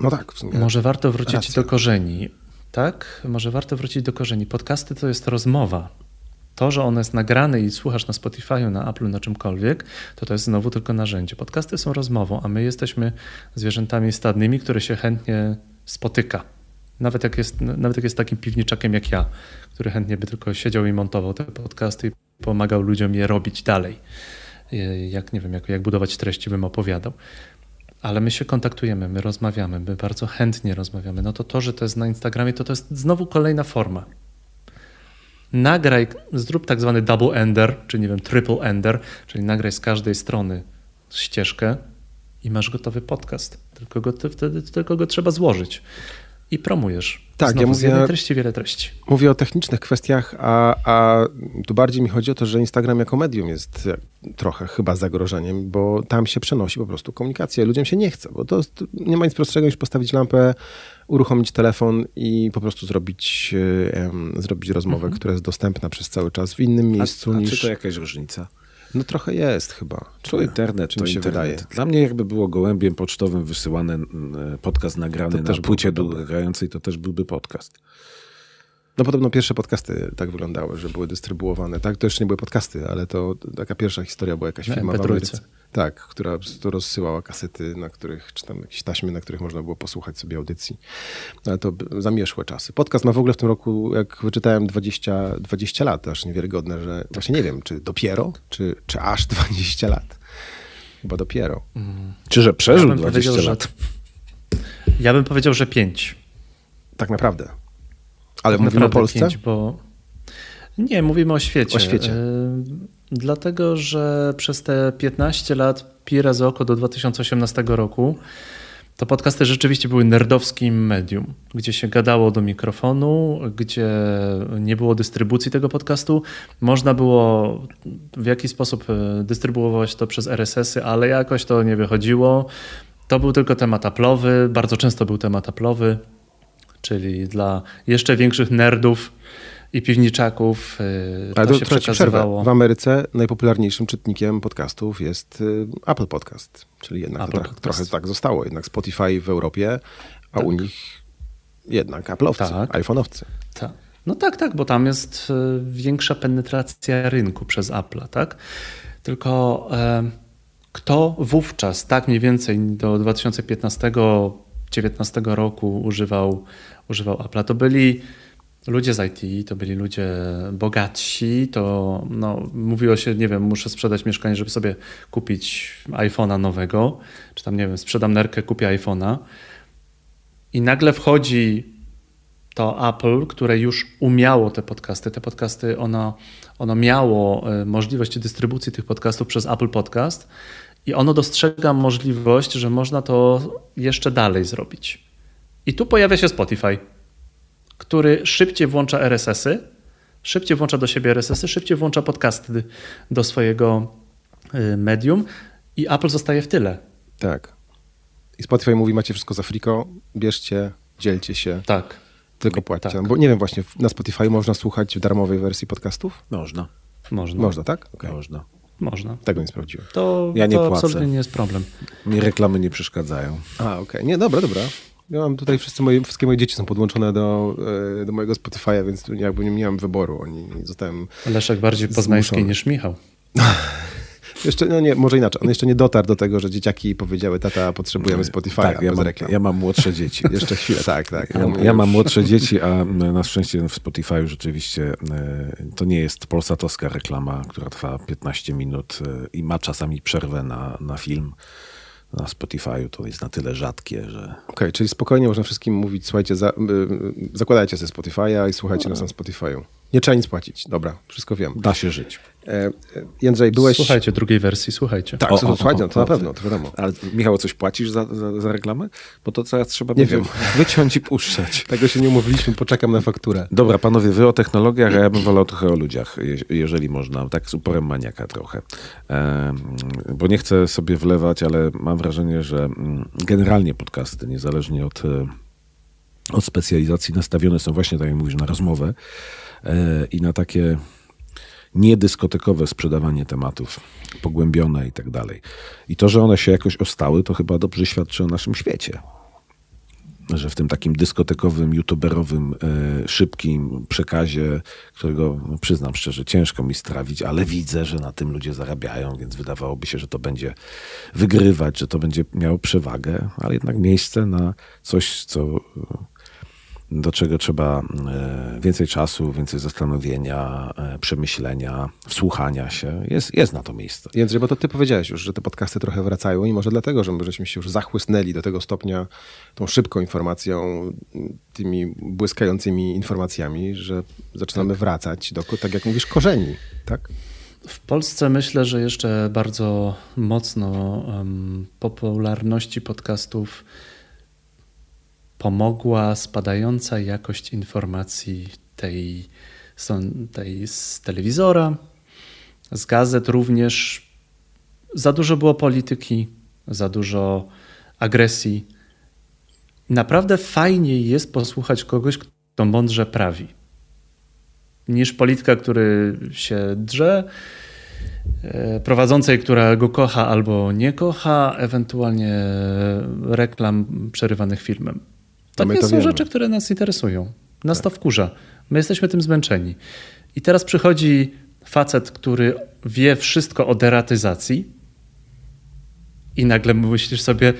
S1: No tak, w sumie.
S3: Może warto wrócić
S1: Racja.
S3: do korzeni. Tak, może warto wrócić do korzeni. Podcasty to jest rozmowa. To, że one jest nagrane i słuchasz na Spotify'u, na Apple'u, na czymkolwiek, to to jest znowu tylko narzędzie. Podcasty są rozmową, a my jesteśmy zwierzętami stadnymi, które się chętnie spotyka. Nawet jak jest, nawet jak jest takim piwniczakiem jak ja, który chętnie by tylko siedział i montował te podcasty i pomagał ludziom je robić dalej. Jak nie wiem, jak, jak budować treści bym opowiadał ale my się kontaktujemy, my rozmawiamy, my bardzo chętnie rozmawiamy. No to to, że to jest na Instagramie, to to jest znowu kolejna forma. Nagraj, zrób tak zwany double ender, czy nie wiem, triple ender, czyli nagraj z każdej strony ścieżkę i masz gotowy podcast. Tylko go, wtedy tylko go trzeba złożyć i promujesz.
S1: Tak,
S3: Znowu
S1: ja
S3: z jednej
S1: mówię-
S3: treści wiele treści.
S1: Mówię o technicznych kwestiach, a, a tu bardziej mi chodzi o to, że Instagram jako medium jest jak- trochę chyba zagrożeniem, bo tam się przenosi po prostu komunikacja. Ludziom się nie chce, bo to jest, nie ma nic prostszego niż postawić lampę, uruchomić telefon i po prostu zrobić, e, em, zrobić rozmowę, która jest dostępna przez cały czas w innym miejscu
S2: Mhm. a, a
S1: niż...
S2: czy to jakaś różnica?
S1: No trochę jest chyba.
S2: To internet,
S1: czy
S2: to
S1: mi się
S2: internet.
S1: wydaje.
S2: Dla mnie jakby było gołębiem pocztowym wysyłany mm, podcast nagrany
S1: To
S2: na płycie grającej, to też byłby podcast.
S1: No podobno pierwsze podcasty tak wyglądały, że były dystrybuowane. Tak, to jeszcze nie były podcasty, ale to taka pierwsza historia była jakaś firma w
S3: MP3.
S1: Ameryce. Tak, która po prostu rozsyłała kasety, na których, czy tam jakieś taśmy, na których można było posłuchać sobie audycji. Ale to zamieszłe czasy. Podcast ma w ogóle w tym roku, jak wyczytałem, 20, 20 lat, aż niewiarygodne, że właśnie nie wiem, czy dopiero, czy, czy aż 20 lat. Chyba dopiero.
S2: Czy że przeżył
S3: bym
S2: 20
S3: powiedział, że-
S2: lat?
S3: Ja bym powiedział, że pięć.
S1: Tak naprawdę. Ale
S3: Tak
S1: mówimy o
S3: naprawdę
S1: Polsce?
S3: Pięć, bo... Nie, mówimy o świecie.
S1: O świecie.
S3: Dlatego, że przez te 15 lat, pi razy oko do 2018 roku, to podcasty rzeczywiście były nerdowskim medium, gdzie się gadało do mikrofonu, gdzie nie było dystrybucji tego podcastu. Można było w jakiś sposób e, dystrybuować to przez RSS-y, ale jakoś to nie wychodziło. To był tylko temat aplowy, bardzo często był temat aplowy, czyli dla jeszcze większych nerdów i piwniczaków.
S1: To Ale to się przekazywało. W Ameryce najpopularniejszym czytnikiem podcastów jest y, Apple Podcast, czyli jednak tak, trochę tak zostało. Jednak Spotify w Europie, a tak. u nich jednak Apple'owcy, tak. iPhone'owcy.
S3: Tak. No tak, tak, bo tam jest y, większa penetracja rynku przez Apple, tak? Tylko kto wówczas, tak mniej więcej do 2015-2019 roku używał, używał Apple'a, to byli ludzie z IT, to byli ludzie bogatsi, to no, mówiło się, nie wiem, muszę sprzedać mieszkanie, żeby sobie kupić iPhone'a nowego, czy tam, nie wiem, sprzedam nerkę, kupię iPhone'a. I nagle wchodzi to Apple, które już umiało te podcasty. Te podcasty, ono, ono miało e, możliwość dystrybucji tych podcastów przez Apple Podcast i ono dostrzega możliwość, że można to jeszcze dalej zrobić. I tu pojawia się Spotify który szybciej włącza RSS-y, szybciej włącza do siebie RSS-y, szybciej włącza podcasty do swojego y, medium i Apple zostaje w tyle.
S1: Tak. I Spotify mówi, macie wszystko za friko, bierzcie, dzielcie się.
S3: Tak.
S1: Tylko płaccie. Tak. Bo nie wiem, właśnie na Spotify można słuchać w darmowej wersji podcastów?
S2: Można.
S3: Można.
S1: Można, tak?
S2: Okay. Można.
S3: Można.
S1: Tego nie sprawdziłem.
S3: To, ja nie to płacę. absolutnie nie jest problem.
S2: Mi reklamy nie przeszkadzają.
S1: A, okej. Okay. Nie, dobra, dobra. Ja mam tutaj wszyscy moje, wszystkie moje dzieci są podłączone do, e, do mojego Spotify'a, więc jakby nie miałem wyboru. Oni zostałem.
S3: Leszek bardziej poznański niż Michał.
S1: Jeszcze, no nie, może inaczej. On jeszcze nie dotarł do tego, że dzieciaki powiedziały, tata, potrzebujemy Spotify.
S2: Tak, ja mam, ja mam młodsze dzieci.
S1: jeszcze chwilę, tak, tak.
S2: Ja, ja, ja mam młodsze dzieci, a na szczęście w Spotify rzeczywiście e, to nie jest polsatowska reklama, która trwa 15 minut e, i ma czasami przerwę na, na film na Spotify'u to jest na tyle rzadkie, że... Okej,
S1: okay, czyli spokojnie można wszystkim mówić, słuchajcie, za, y, zakładajcie sobie Spotify'a i słuchajcie no. nas na Spotify'u. Nie trzeba nic płacić. Dobra, wszystko wiem.
S2: Da się żyć. E,
S1: e, Jędrzej, byłeś...
S3: Słuchajcie drugiej wersji, słuchajcie.
S1: Tak, o, o, słuchajcie, no to na pewno, to wiadomo.
S2: Ale Michał, coś płacisz za, za, za reklamę? Bo to teraz trzeba nie wiem. wyciąć i puszczać.
S1: Tego się nie umówiliśmy, poczekam na fakturę.
S2: Dobra, panowie, wy o technologiach, a ja bym wolał trochę o ludziach, jeżeli można. Tak z uporem maniaka trochę. E, bo nie chcę sobie wlewać, ale mam wrażenie, że mm, generalnie podcasty, niezależnie od, e, od specjalizacji, nastawione są właśnie, tak jak mówisz, na rozmowę i na takie niedyskotekowe sprzedawanie tematów, pogłębione i tak dalej. I to, że one się jakoś ostały, to chyba dobrze świadczy o naszym świecie. Że w tym takim dyskotekowym, youtuberowym, e, szybkim przekazie, którego no, przyznam szczerze, ciężko mi strawić, ale widzę, że na tym ludzie zarabiają, więc wydawałoby się, że to będzie wygrywać, że to będzie miało przewagę, ale jednak miejsce na coś, co do czego trzeba e, więcej czasu, więcej zastanowienia, e, przemyślenia, wsłuchania się. Jest, jest na to miejsce.
S1: Jędrzej, bo to ty powiedziałeś już, że te podcasty trochę wracają i może dlatego, że my żeśmy się już zachłysnęli do tego stopnia tą szybką informacją, tymi błyskającymi informacjami, że zaczynamy tak. wracać do, tak jak mówisz, korzeni, tak?
S3: W Polsce myślę, że jeszcze bardzo mocno um, popularności podcastów pomogła spadająca jakość informacji tej, tej z telewizora, z gazet również. Za dużo było polityki, za dużo agresji. Naprawdę fajniej jest posłuchać kogoś, kto mądrze prawi, niż polityka, który się drze, e, prowadzącej, która go kocha albo nie kocha, ewentualnie reklam przerywanych filmem. To nie są wiemy. rzeczy, które nas interesują. Nas tak. to wkurza. My jesteśmy tym zmęczeni. I teraz przychodzi facet, który wie wszystko o deratyzacji i nagle myślisz sobie,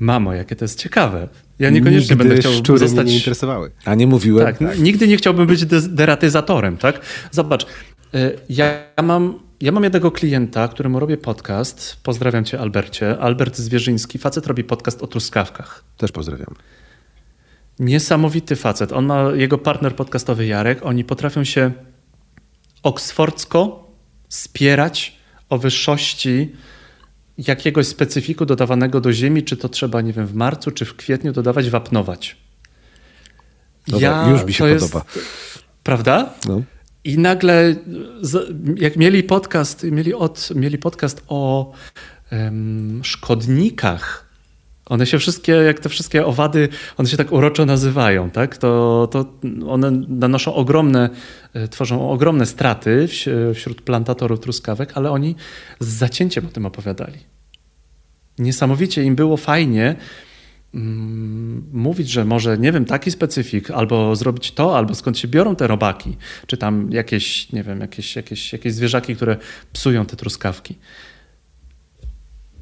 S3: mamo, jakie to jest ciekawe. Ja niekoniecznie
S1: nigdy
S3: będę chciał
S1: zostać... nie interesowały.
S2: A nie mówiłem?
S3: Tak, tak, nigdy nie chciałbym być deratyzatorem, tak? Zobacz, y, ja mam, ja mam jednego klienta, któremu robię podcast. Pozdrawiam cię, Albercie. Albert Zwierzyński. Facet robi podcast o truskawkach.
S1: Też pozdrawiam.
S3: Niesamowity facet. On ma jego partner podcastowy Jarek. Oni potrafią się oksfordzko spierać o wyższości jakiegoś specyfiku dodawanego do ziemi, czy to trzeba, nie wiem, w marcu, czy w kwietniu dodawać, wapnować.
S2: Dobra, ja, już mi się podoba.
S3: Jest, prawda? No. I nagle, jak mieli podcast, mieli, od, mieli podcast o um, szkodnikach, one się wszystkie, jak te wszystkie owady, one się tak uroczo nazywają, tak? To, to one nanoszą ogromne, e, tworzą ogromne straty wśród plantatorów truskawek, ale oni z zacięciem o tym opowiadali. Niesamowicie im było fajnie mm, mówić, że może, nie wiem, taki specyfik, albo zrobić to, albo skąd się biorą te robaki, czy tam jakieś, nie wiem, jakieś, jakieś, jakieś zwierzaki, które psują te truskawki.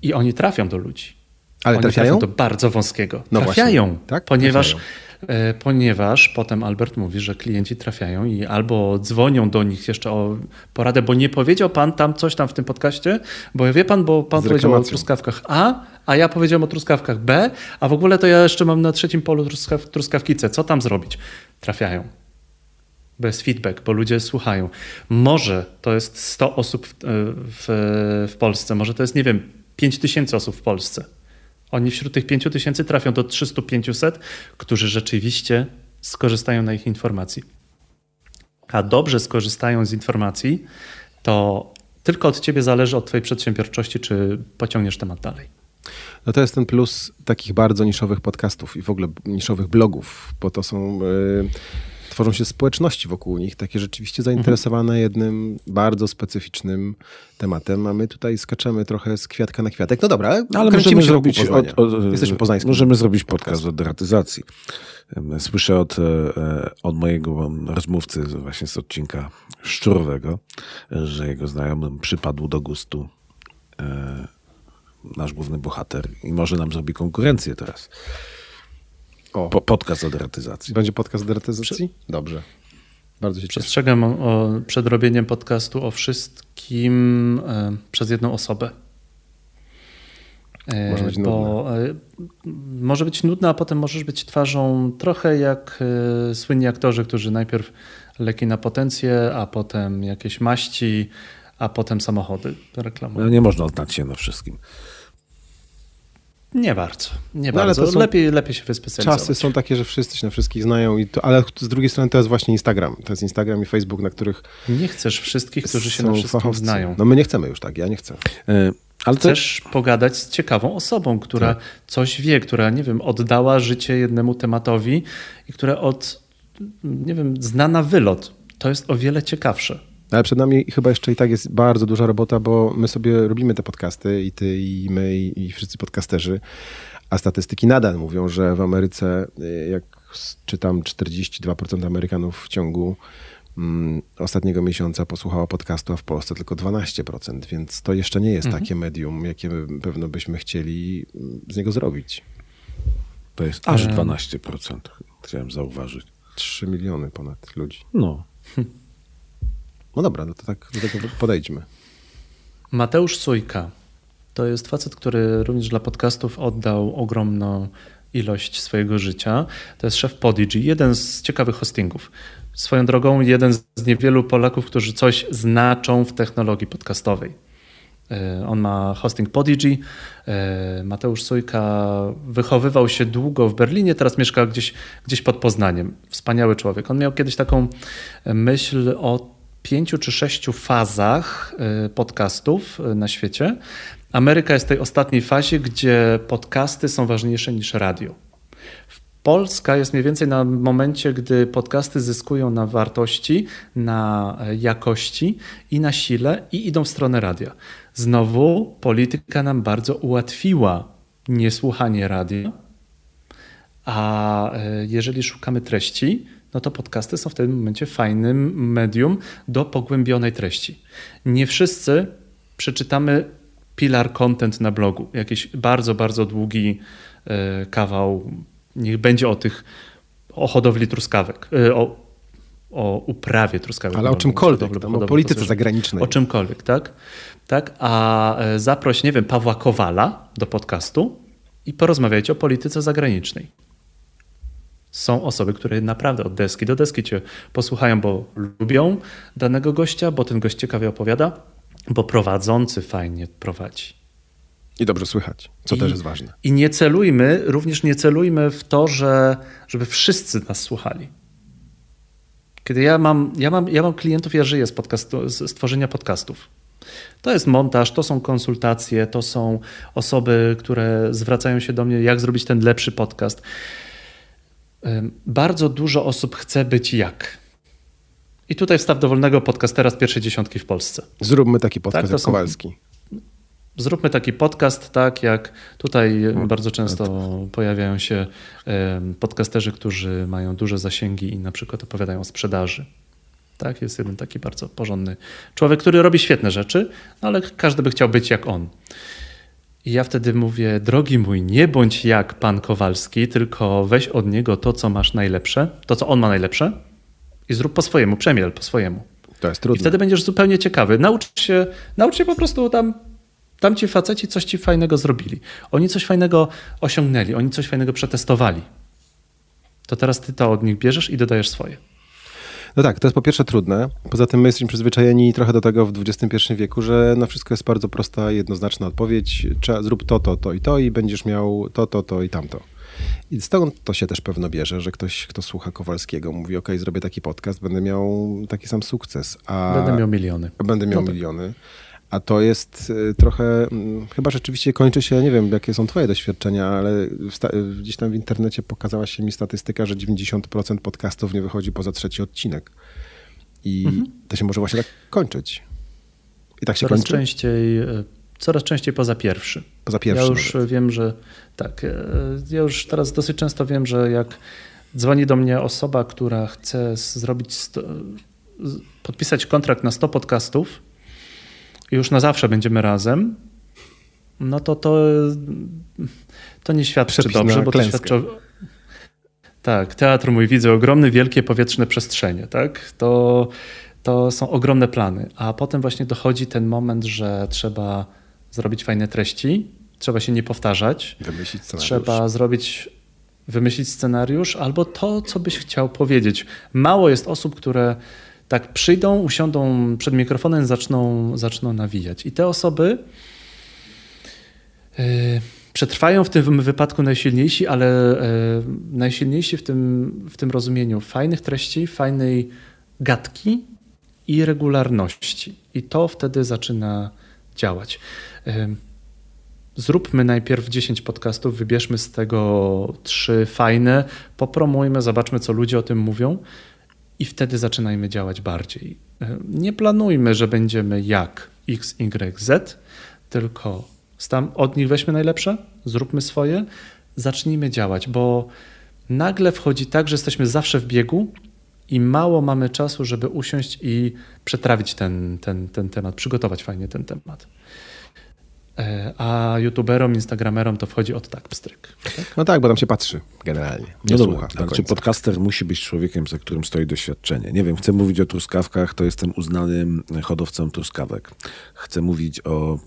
S3: I oni trafią do ludzi.
S1: Ale
S3: Oni
S1: trafiają?
S3: do bardzo wąskiego. No trafiają, właśnie, tak? ponieważ, trafiają. E, ponieważ potem Albert mówi, że klienci trafiają i albo dzwonią do nich jeszcze o poradę, bo nie powiedział pan tam coś tam w tym podcaście, bo wie pan, bo pan powiedział o truskawkach A, a ja powiedziałem o truskawkach B, a w ogóle to ja jeszcze mam na trzecim polu truskaw, truskawki C. Co tam zrobić? Trafiają. Bez feedback, bo ludzie słuchają. Może to jest 100 osób w, w, w Polsce, może to jest, nie wiem, 5 tysięcy osób w Polsce oni wśród tych 5 tysięcy trafią do 300-500, którzy rzeczywiście skorzystają na ich informacji. A dobrze skorzystają z informacji, to tylko od ciebie zależy, od twojej przedsiębiorczości, czy pociągniesz temat dalej.
S1: No to jest ten plus takich bardzo niszowych podcastów i w ogóle niszowych blogów, bo to są yy, tworzą się społeczności wokół nich, takie rzeczywiście zainteresowane jednym bardzo specyficznym tematem, a my tutaj skaczemy trochę z kwiatka na kwiatek. No dobra,
S2: ale możemy zrobić od, od, Jesteśmy poznańskim. Możemy zrobić podcast o deratyzacji. Słyszę od, e, od mojego rozmówcy właśnie z odcinka szczurowego, że jego znajomym przypadł do gustu e, nasz główny bohater i może nam zrobi konkurencję teraz. O. Po, podcast o deratyzacji.
S1: Będzie podcast o deratyzacji? Dobrze. Bardzo się
S3: Przestrzegam o, o, przed robieniem podcastu o wszystkim e, przez jedną osobę.
S1: E, może być bo,
S3: e, może być nudne, a potem możesz być twarzą trochę jak e, słynni aktorzy, którzy najpierw leki na potencję, a potem jakieś maści, a potem samochody reklamują.
S2: No nie można odnać się na wszystkim.
S3: Nie bardzo. Nie no, bardzo. Ale lepiej, lepiej się wyspecjalizować.
S1: Czasy są takie, że wszyscy się na wszystkich znają, i to, ale z drugiej strony to jest właśnie Instagram. To jest Instagram i Facebook, na których.
S3: Nie chcesz wszystkich, którzy się na wszystkich fachowcy. znają.
S1: No my nie chcemy już tak, ja nie chcę.
S3: E, ale Chcesz to... pogadać z ciekawą osobą, która tak. coś wie, która, nie wiem, oddała życie jednemu tematowi i która od, nie wiem, zna na wylot. To jest o wiele ciekawsze.
S1: Ale przed nami chyba jeszcze i tak jest bardzo duża robota, bo my sobie robimy te podcasty i ty, i my, i, i wszyscy podcasterzy, a statystyki nadal mówią, że w Ameryce, y, jak czytam, 42% Amerykanów w ciągu mm, ostatniego miesiąca posłuchało podcastu, a w Polsce tylko 12%, więc to jeszcze nie jest mhm. takie medium, jakie pewno byśmy chcieli mm, z niego zrobić.
S2: To jest aż 12%, chciałem zauważyć.
S1: 3 miliony ponad ludzi.
S2: No.
S1: No dobra, no to tak do tego podejdźmy.
S3: Mateusz Sujka to jest facet, który również dla podcastów oddał ogromną ilość swojego życia. To jest szef Podigy, jeden z ciekawych hostingów. Swoją drogą, jeden z niewielu Polaków, którzy coś znaczą w technologii podcastowej. E, on ma hosting Podigy. E, Mateusz Sujka wychowywał się długo w Berlinie, teraz mieszka gdzieś, gdzieś pod Poznaniem. Wspaniały człowiek. On miał kiedyś taką myśl o pięciu czy sześciu fazach y, podcastów y, na świecie. Ameryka jest w tej ostatniej fazie, gdzie podcasty są ważniejsze niż radio. Polska jest mniej więcej na momencie, gdy podcasty zyskują na wartości, na e, jakości i na sile i idą w stronę radia. Znowu polityka nam bardzo ułatwiła niesłuchanie radia, a e, jeżeli szukamy treści, no to podcasty są w tym momencie fajnym medium do pogłębionej treści. Nie wszyscy przeczytamy pilar content na blogu, jakiś bardzo, bardzo długi e, kawał, niech będzie o tych, o hodowli truskawek, e, o, o uprawie truskawek.
S1: Ale o czymkolwiek, hodowli, o polityce zagranicznej.
S3: O czymkolwiek, tak? tak? A e, zaproś, nie wiem, Pawła Kowala do podcastu i porozmawiajcie o polityce zagranicznej są osoby, które naprawdę od deski do deski cię posłuchają, bo lubią danego gościa, bo ten gość ciekawie opowiada bo prowadzący fajnie prowadzi.
S1: I dobrze słychać, co
S3: I,
S1: też jest ważne.
S3: I nie celujmy, również nie celujmy w to, że, żeby wszyscy nas słuchali. Kiedy ja mam, ja mam, ja mam klientów, ja żyję z, podcastu, z tworzenia podcastów. To jest montaż, to są konsultacje, to są osoby, które zwracają się do mnie, jak zrobić ten lepszy podcast. Bardzo dużo osób chce być jak. I tutaj wstaw dowolnego podcastera z pierwszej dziesiątki w Polsce.
S1: Zróbmy taki podcast tak, jak
S3: są,
S1: Kowalski.
S3: Zróbmy taki podcast, tak jak tutaj no, bardzo często to... pojawiają się podcasterzy, którzy mają duże zasięgi i na przykład opowiadają o sprzedaży. Tak, jest jeden taki bardzo porządny człowiek, który robi świetne rzeczy, no ale każdy by chciał być jak on. I ja wtedy mówię, drogi mój, nie bądź jak pan Kowalski, tylko weź od niego to, co masz najlepsze, to, co on ma najlepsze i zrób po swojemu, przemiel po swojemu.
S1: To jest trudne.
S3: I wtedy będziesz zupełnie ciekawy. Naucz się, naucz się po prostu tam, tam ci faceci coś ci fajnego zrobili. Oni coś fajnego osiągnęli, oni coś fajnego przetestowali. To teraz ty to od nich bierzesz i dodajesz swoje.
S1: No tak, to jest po pierwsze trudne. Poza tym my jesteśmy przyzwyczajeni trochę do tego w XXI wieku, że na wszystko jest bardzo prosta, jednoznaczna odpowiedź. Zrób to, to, to i to i będziesz miał to, to, to i tamto. I stąd to się też pewno bierze, że ktoś, kto słucha Kowalskiego, mówi: OK, zrobię taki podcast, będę miał taki sam sukces.
S3: A będę miał miliony.
S1: Będę miał no tak. miliony. A to jest y, trochę, mm, chyba rzeczywiście kończy się, nie wiem jakie są twoje doświadczenia, ale gdzieś tam w internecie pokazała się mi statystyka, że 90% podcastów nie wychodzi poza trzeci odcinek. I mhm. to się może właśnie tak kończyć.
S3: I tak się coraz kończy? Częściej, e, coraz częściej poza pierwszy.
S1: Poza pierwszy.
S3: Ja już nawet. wiem, że tak. Ja już teraz dosyć często wiem, że jak dzwoni do mnie osoba, która chce zrobić, sto, podpisać kontrakt na 100 podcastów, już na zawsze będziemy razem, no to to, to nie świadczy Przepis dobrze, bo to świadczy Tak, teatr mój widzę ogromne, wielkie powietrzne przestrzenie, tak? To, to są ogromne plany, a potem właśnie dochodzi ten moment, że trzeba zrobić fajne treści, trzeba się nie powtarzać,
S1: wymyślić scenariusz.
S3: trzeba zrobić, wymyślić scenariusz albo to, co byś chciał powiedzieć. Mało jest osób, które tak przyjdą, usiądą przed mikrofonem, zaczną, zaczną nawijać. I te osoby yy, przetrwają w tym wypadku najsilniejsi, ale yy, najsilniejsi w tym, w tym rozumieniu fajnych treści, fajnej gadki i regularności. I to wtedy zaczyna działać. Yy, zróbmy najpierw 10 podcastów, wybierzmy z tego trzy fajne, popromujmy, zobaczmy, co ludzie o tym mówią i wtedy zaczynajmy działać bardziej. E, nie planujmy, że będziemy jak X, Y, Z, tylko od nich weźmy najlepsze, zróbmy swoje, zacznijmy działać, bo nagle wchodzi tak, że jesteśmy zawsze w biegu i mało mamy czasu, żeby usiąść i przetrawić ten, ten, ten temat, przygotować fajnie ten temat. E, a youtuberom, instagramerom to wchodzi od tak pstryk.
S1: Tak? No tak, bo tam się patrzy generalnie. Nie no słucha.
S2: Dobra, czy podcaster musi być człowiekiem, za którym stoi doświadczenie? Nie wiem, chcę mówić o truskawkach, to jestem uznanym hodowcą truskawek. Chcę mówić o,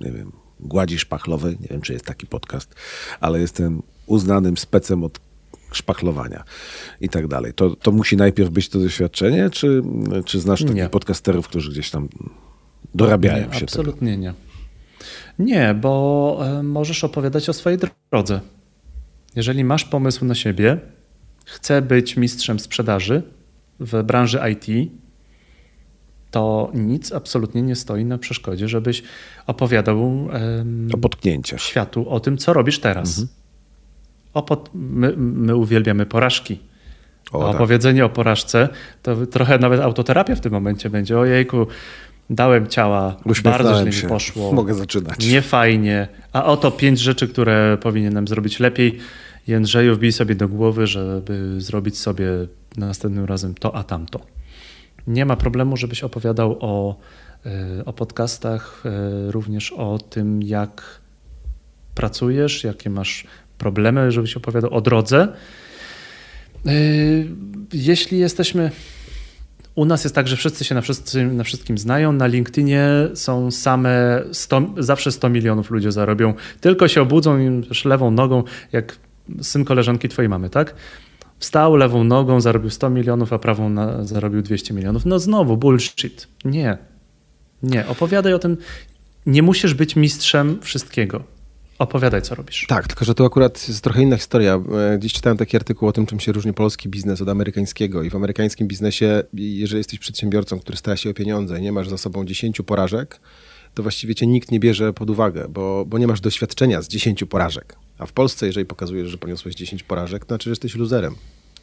S2: nie wiem, gładzi szpachlowej, nie wiem, czy jest taki podcast, ale jestem uznanym specem od szpachlowania i tak dalej. To, to musi najpierw być to doświadczenie, czy, czy znasz takich nie. podcasterów, którzy gdzieś tam dorabiają
S3: nie,
S2: się
S3: Absolutnie tego? nie. Nie, bo e, możesz opowiadać o swojej drodze. Jeżeli masz pomysł na siebie, chcę być mistrzem sprzedaży w branży IT, to nic absolutnie nie stoi na przeszkodzie, żebyś opowiadał um,
S2: o potknięciach
S3: światu o tym, co robisz teraz. Mhm. O pod... my, my uwielbiamy porażki. O, tak. opowiedzenie o porażce to trochę nawet autoterapia w tym momencie będzie. Ojejku, dałem ciała, bardzo źle się. mi poszło.
S2: Mogę zaczynać.
S3: Nie fajnie. A oto pięć rzeczy, które powinienem zrobić lepiej. Jędrzeju, wbij sobie do głowy, żeby zrobić sobie następnym razem to, a tamto. Nie ma problemu, żebyś opowiadał o, e, o podcastach, e, również o tym, jak pracujesz, jakie masz problemy, żebyś opowiadał o drodze. E, jeśli jesteśmy u nas jest tak, że wszyscy się na, wszyscy, na wszystkim znają. Na LinkedInie są same 100, zawsze 100 milionów ludzie zarobią. Tylko się obudzą i też lewą nogą, jak syn koleżanki twojej mamy, tak? Wstał lewą nogą, zarobił 100 milionów, a prawą na, zarobił 200 milionów. No znowu bullshit. Nie. Nie, opowiadaj o tym. Nie musisz być mistrzem wszystkiego. Opowiadaj, co robisz.
S1: Tak, tylko że to akurat jest trochę inna historia. E, Gdzieś czytałem taki artykuł o tym, czym się różni polski biznes od amerykańskiego. I w amerykańskim biznesie, jeżeli jesteś przedsiębiorcą, który stara się o pieniądze i nie masz za sobą 10 porażek, to właściwie cię nikt nie bierze pod uwagę, bo, bo nie masz doświadczenia z 10 porażek. A w Polsce, jeżeli pokazujesz, że poniosłeś 10 porażek, to znaczy, że jesteś luzerem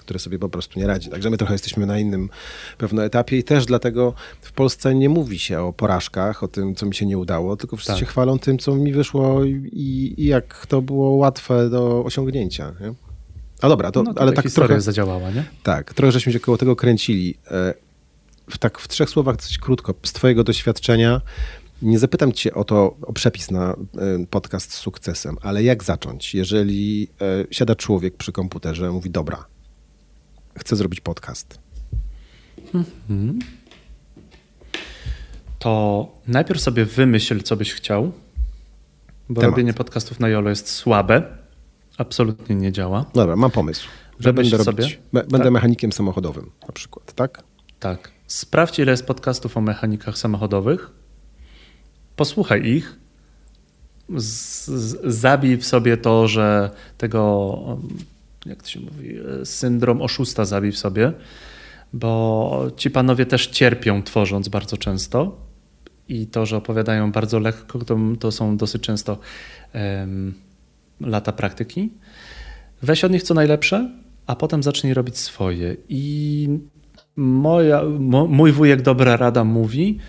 S1: który sobie po prostu nie radzi. Także my trochę jesteśmy na innym pewno etapie i też dlatego w Polsce nie mówi się o porażkach, o tym, co mi się nie udało, tylko wszyscy tak. się chwalą tym, co mi wyszło i, i jak to było łatwe do osiągnięcia. Nie? A dobra, to,
S3: no,
S1: ale tak trochę
S3: zadziałała, nie?
S1: Tak, trochę żeśmy się koło tego kręcili. E, w, tak w trzech słowach dosyć krótko, z twojego doświadczenia, nie zapytam cię o to, o przepis na e, podcast z sukcesem, ale jak zacząć, jeżeli e, siada człowiek przy komputerze, mówi dobra, chcę zrobić podcast? Mhm.
S3: To najpierw sobie wymyśl, co byś chciał, bo Temat. robienie podcastów na YOLO jest słabe. Absolutnie nie działa.
S1: Dobra, mam pomysł. Że będę, sobie, robić, będę tak. mechanikiem samochodowym na przykład, tak?
S3: Tak. Sprawdź, ile jest podcastów o mechanikach samochodowych. Posłuchaj ich. Z, z, zabij w sobie to, że tego jak to się mówi, syndrom oszusta zabił sobie, bo ci panowie też cierpią tworząc bardzo często i to, że opowiadają bardzo lekko, to, to są dosyć często um, lata praktyki. Weź od nich co najlepsze, a potem zacznij robić swoje. I moja, mo, mój wujek Dobra Rada mówi,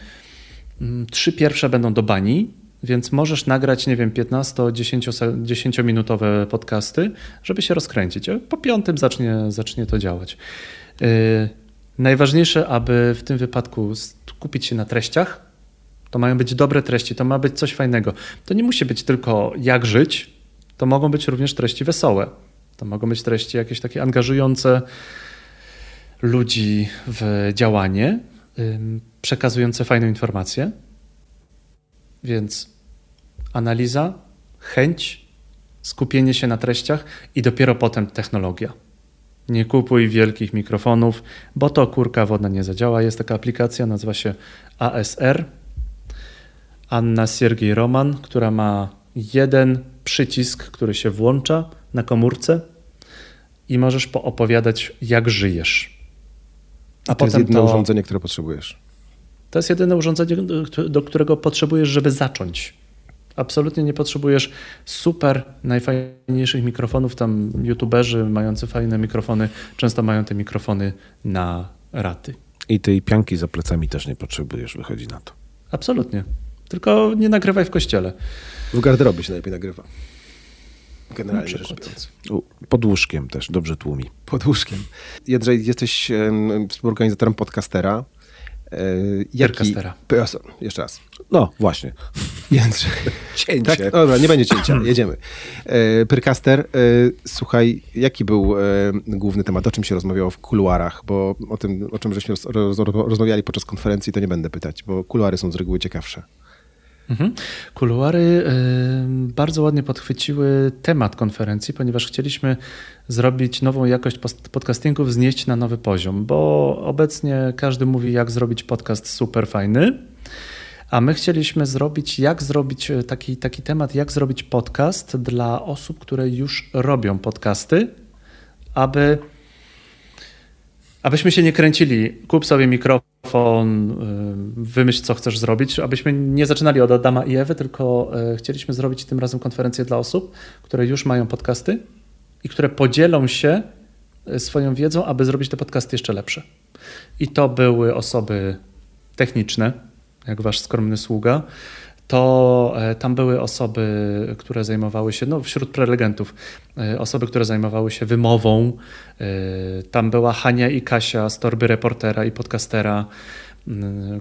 S3: trzy pierwsze będą do bani, więc możesz nagrać, nie wiem, 15-10-minutowe podcasty, żeby się rozkręcić. Po piątym zacznie, zacznie to działać. Yy, najważniejsze, aby w tym wypadku skupić się na treściach. To mają być dobre treści, to ma być coś fajnego. To nie musi być tylko jak żyć, to mogą być również treści wesołe. To mogą być treści jakieś takie angażujące ludzi w działanie, przekazujące fajną informację. Więc analiza, chęć, skupienie się na treściach i dopiero potem technologia. Nie kupuj wielkich mikrofonów, bo to kurka wodna nie zadziała. Jest taka aplikacja, nazywa się ASR. Anna Siergiej Roman, która ma jeden przycisk, który się włącza na komórce i możesz poopowiadać, jak żyjesz.
S1: A, to jest jedyne to... urządzenie, które potrzebujesz.
S3: To jest jedyne urządzenie, do którego potrzebujesz, żeby zacząć. Absolutnie nie potrzebujesz super najfajniejszych mikrofonów. Tam youtuberzy mający fajne mikrofony często mają te mikrofony na raty.
S2: I tej pianki za plecami też nie potrzebujesz, wychodzi na to.
S3: Absolutnie. Tylko nie nagrywaj w kościele.
S1: W garderobie się najlepiej nagrywa. Generalnie rzecz biorąc.
S2: Pod łóżkiem też, dobrze tłumi.
S1: Pod łóżkiem. Jedrzej, jesteś współorganizatorem podcastera.
S3: E, jaki...
S1: Jeszcze raz.
S2: No, właśnie.
S1: Jędrzej. Cięcie. Tak? Dobra, nie będzie cięcia. Jedziemy. E, Pyrcaster, e, słuchaj, jaki był główny temat? O czym się rozmawiało w kuluarach? Bo o tym, o czym żeśmy rozmawiali podczas konferencji, to nie będę pytać, bo kuluary są z reguły ciekawsze.
S3: Mhm. Kuluary y, bardzo ładnie podchwyciły temat konferencji, ponieważ chcieliśmy zrobić nową jakość podcastingów, wznieść na nowy poziom, bo obecnie każdy mówi, jak zrobić podcast super fajny. A my chcieliśmy zrobić, jak zrobić y, taki, taki temat, jak zrobić podcast dla osób, które już robią podcasty, aby abyśmy się nie kręcili, kup sobie mikrofon, y, wymyśl, co chcesz zrobić, abyśmy nie zaczynali od Adama i Ewy, tylko y, chcieliśmy zrobić tym razem konferencję dla osób, które już mają podcasty i które podzielą się y, swoją wiedzą, aby zrobić te podcasty jeszcze lepsze. I to były osoby techniczne, jak wasz skromny sługa, to e, tam były osoby, które zajmowały się, no wśród prelegentów, e, osoby, które zajmowały się wymową. E, tam była Hania i Kasia z torby reportera i podcastera,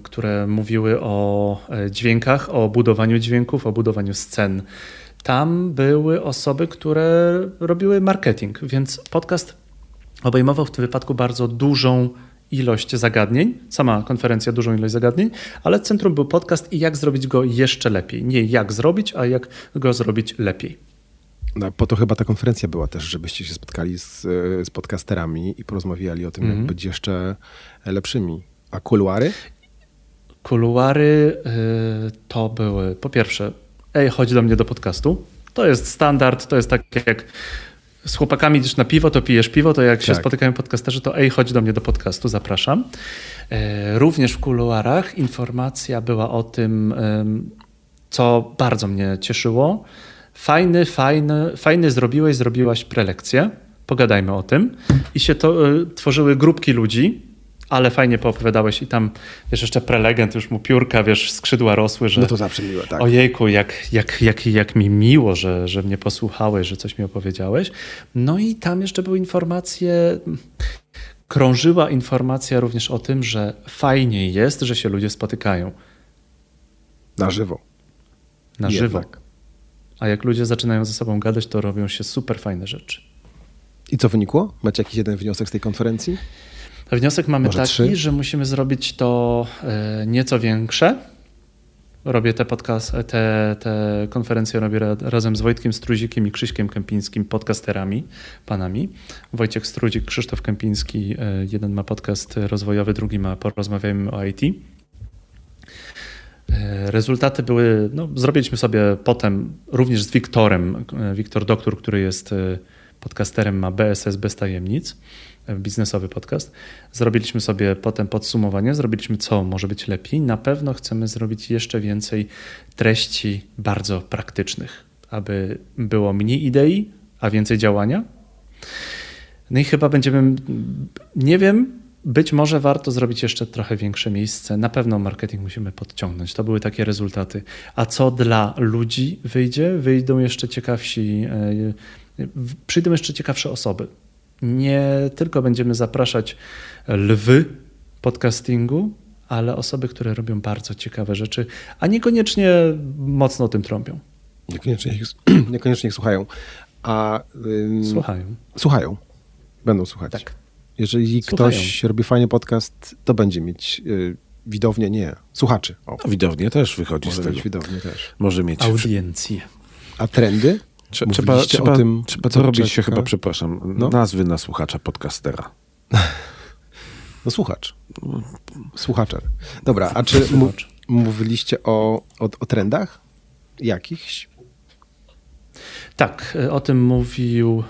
S3: które mówiły o dźwiękach, o budowaniu dźwięków, o budowaniu scen. Tam były osoby, które robiły marketing, więc podcast obejmował w tym wypadku bardzo dużą ilość zagadnień, sama konferencja dużą ilość zagadnień, ale centrum był podcast i jak zrobić go jeszcze lepiej. Nie jak zrobić, a jak go zrobić lepiej.
S1: No, po to chyba ta konferencja była też, żebyście się spotkali z, z podcasterami i porozmawiali o tym, mm -hmm. jak mhm. być jeszcze lepszymi. A kuluary?
S3: Kuluary y, to były po pierwsze, ej, chodź do mnie do podcastu. To jest standard, to jest tak jak z chłopakami idziesz na piwo, to pijesz piwo, to jak się
S1: Tak.
S3: spotykają podcasterzy, to ej, chodź do mnie do podcastu, zapraszam. E, Również w kuluarach informacja była o tym, co bardzo mnie cieszyło. Fajny, fajny, fajny zrobiłeś, zrobiłaś prelekcję. Pogadajmy o tym. I się to y, tworzyły grupki ludzi, ale fajnie poopowiadałeś i tam, wiesz, jeszcze prelegent, już mu piórka, wiesz, skrzydła rosły, że
S1: No to zawsze miłe, tak.
S3: ojejku, jak, jak, jak, jak mi miło, że, że mnie posłuchałeś, że coś mi opowiedziałeś. No i tam jeszcze były informacje, krążyła informacja również o tym, że fajnie jest, że się ludzie spotykają
S1: Na żywo.
S3: na żywo.
S1: Jednak.
S3: A jak ludzie zaczynają ze sobą gadać, to robią się super fajne rzeczy.
S1: I co wynikło? Macie jakiś jeden wniosek z tej konferencji?
S3: Wniosek mamy
S1: Może
S3: taki,
S1: trzy?
S3: że musimy zrobić to e, nieco większe. Robię te podcast, te, te konferencje robię ra- razem z Wojtkiem Struzikiem i Krzyśkiem Kępińskim, podcasterami, panami. Wojciech Struzik, Krzysztof Kępiński, e, jeden ma podcast rozwojowy, drugi ma Porozmawiajmy o IT. E, Rezultaty były, no, zrobiliśmy sobie potem również z Wiktorem, Wiktor Doktor, który jest podcasterem, ma BSS bez tajemnic, biznesowy podcast. Zrobiliśmy sobie potem podsumowanie, zrobiliśmy co może być lepiej. Na pewno chcemy zrobić jeszcze więcej treści bardzo praktycznych, aby było mniej idei, a więcej działania. No i chyba będziemy, nie wiem, być może warto zrobić jeszcze trochę większe miejsce. Na pewno marketing musimy podciągnąć. To były takie rezultaty. A co dla ludzi wyjdzie? Wyjdą jeszcze ciekawsi, e, przyjdą jeszcze ciekawsze osoby. Nie tylko będziemy zapraszać lwy podcastingu, ale osoby, które robią bardzo ciekawe rzeczy, a niekoniecznie mocno o tym trąbią.
S1: Niekoniecznie ich, niekoniecznie ich słuchają. A ym,
S3: Słuchają.
S1: słuchają. Będą słuchać.
S3: Tak.
S1: Jeżeli
S3: Słuchają.
S1: ktoś robi fajnie podcast, to będzie mieć y, widownię, nie, słuchaczy. O,
S2: No, widownie też wychodzi
S1: może
S2: z tego.
S1: widownię też.
S2: Może mieć.
S3: Audiencję.
S1: A trendy?
S2: Trze- Trzeba, trzeba,
S1: tym
S2: trzeba to robić się chyba, przepraszam,
S1: No.
S2: nazwy na słuchacza podcastera.
S1: No słuchacz. Słuchaczer. Dobra, a czy
S3: Słuchacz.
S1: mówiliście o, o, o trendach? Jakichś?
S3: Tak, y, o tym mówił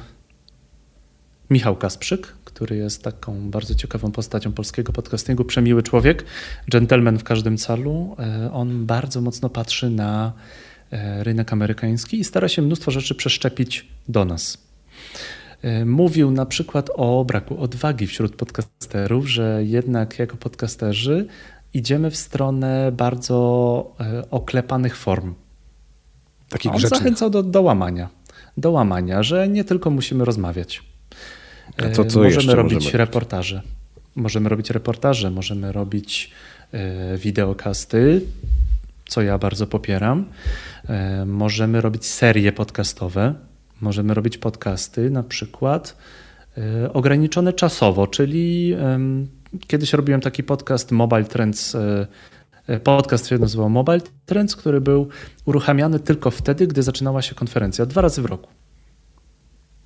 S3: Michał Kasprzyk, który jest taką bardzo ciekawą postacią polskiego podcastingu, przemiły człowiek, gentleman w każdym calu. E, On bardzo mocno patrzy na e, rynek amerykański i stara się mnóstwo rzeczy przeszczepić do nas. E, Mówił na przykład o braku odwagi wśród podcasterów, że jednak jako podcasterzy idziemy w stronę bardzo e, oklepanych form.
S1: Takich
S3: On
S1: grzecznych.
S3: zachęcał do, do łamania. Do łamania, że nie tylko musimy rozmawiać.
S2: A to
S3: E,
S2: co
S3: możemy robić
S2: możemy robić?
S3: reportaże. Możemy robić reportaże, możemy robić e, wideokasty, co ja bardzo popieram. E, możemy robić serie podcastowe. Możemy robić podcasty na przykład e, ograniczone czasowo, czyli kiedyś robiłem taki podcast Mobile Trends. e, Podcast się nazywał Mobile Trends, który był uruchamiany tylko wtedy, gdy zaczynała się konferencja, dwa razy w roku.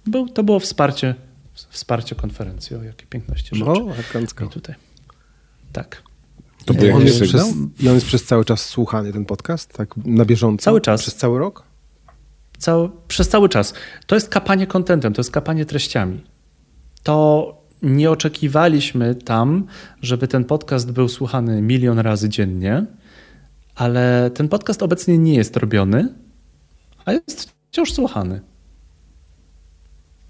S3: Był, to było wsparcie, wsparcie konferencji. O, jakie piękności rzeczy.
S1: No, elegancko.
S3: I tutaj. Tak.
S2: To był
S3: Nie,
S1: On jest
S2: sygnał?
S1: przez, I on jest przez cały czas słuchany, ten podcast? Tak na bieżąco?
S3: Cały czas.
S1: Przez cały rok?
S3: Cały, przez cały czas. To jest kapanie kontentem, to jest kapanie treściami. To nie oczekiwaliśmy tam, żeby ten podcast był słuchany milion razy dziennie, ale ten podcast obecnie nie jest robiony, a jest wciąż słuchany.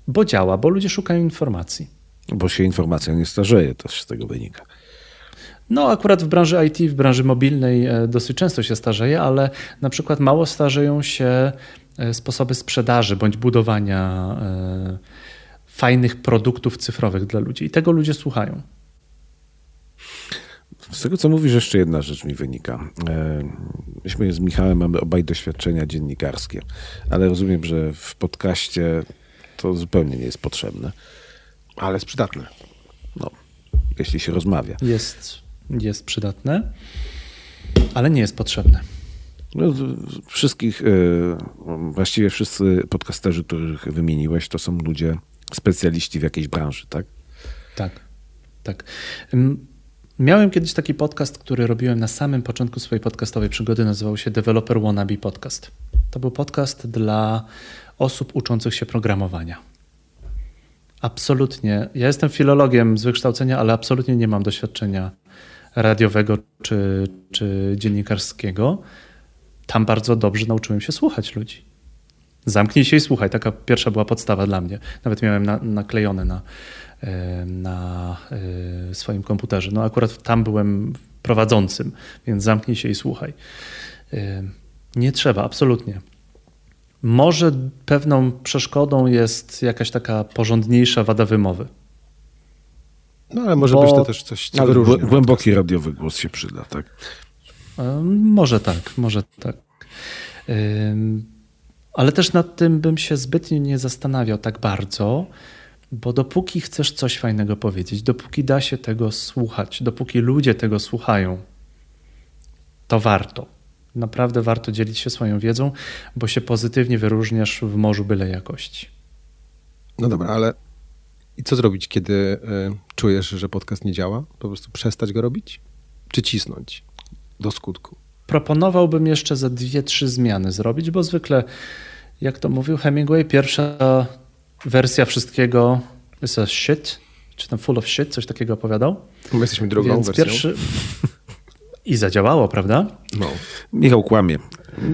S3: Bo działa, bo ludzie szukają informacji.
S2: Bo się informacja nie starzeje, to z tego wynika.
S3: No, akurat w branży IT, w branży mobilnej e, dosyć często się starzeje, ale na przykład mało starzeją się e, sposoby sprzedaży bądź budowania e, fajnych produktów cyfrowych dla ludzi. I tego ludzie słuchają.
S2: Z tego, co mówisz, jeszcze jedna rzecz mi wynika. Myśmy z Michałem mamy obaj doświadczenia dziennikarskie, ale rozumiem, że w podcaście to zupełnie nie jest potrzebne,
S1: Ale jest przydatne.
S2: no, jeśli się rozmawia.
S3: Jest, jest przydatne, ale nie jest potrzebne.
S2: No, wszystkich, e, właściwie wszyscy podcasterzy, których wymieniłeś, to są ludzie specjaliści w jakiejś branży, tak?
S3: Tak, tak. Miałem kiedyś taki podcast, który robiłem na samym początku swojej podcastowej przygody, nazywał się Developer Wannabe Podcast. To był podcast dla osób uczących się programowania. Absolutnie. Ja jestem filologiem z wykształcenia, ale absolutnie nie mam doświadczenia radiowego czy, czy dziennikarskiego. Tam bardzo dobrze nauczyłem się słuchać ludzi. Zamknij się i słuchaj. Taka pierwsza była podstawa dla mnie. Nawet miałem na, naklejone na, e, na e, swoim komputerze. No akurat tam byłem prowadzącym, więc zamknij się i słuchaj. E, nie trzeba, absolutnie. Może pewną przeszkodą jest jakaś taka porządniejsza wada wymowy.
S1: No ale może
S3: Bo-
S1: być to też coś, co
S2: Ale głęboki radiowy głos się przyda, tak?
S3: Ym, Może tak, może tak. Ym, Ale też nad tym bym się zbytnio nie zastanawiał tak bardzo, bo dopóki chcesz coś fajnego powiedzieć, dopóki da się tego słuchać, dopóki ludzie tego słuchają, to warto. Naprawdę warto dzielić się swoją wiedzą, bo się pozytywnie wyróżniasz w morzu byle jakości.
S1: No dobra, ale i co zrobić, kiedy y, czujesz, że podcast nie działa? Po prostu przestać go robić? Czy cisnąć do skutku?
S3: proponowałbym jeszcze ze dwie, trzy zmiany zrobić, bo zwykle, jak to mówił Hemingway, pierwsza wersja wszystkiego jest a shit, czy tam full of shit, coś takiego opowiadał.
S1: My jesteśmy drugą
S3: Więc
S1: wersją.
S3: pierwszy... I zadziałało, prawda?
S1: No.
S2: Michał kłamie,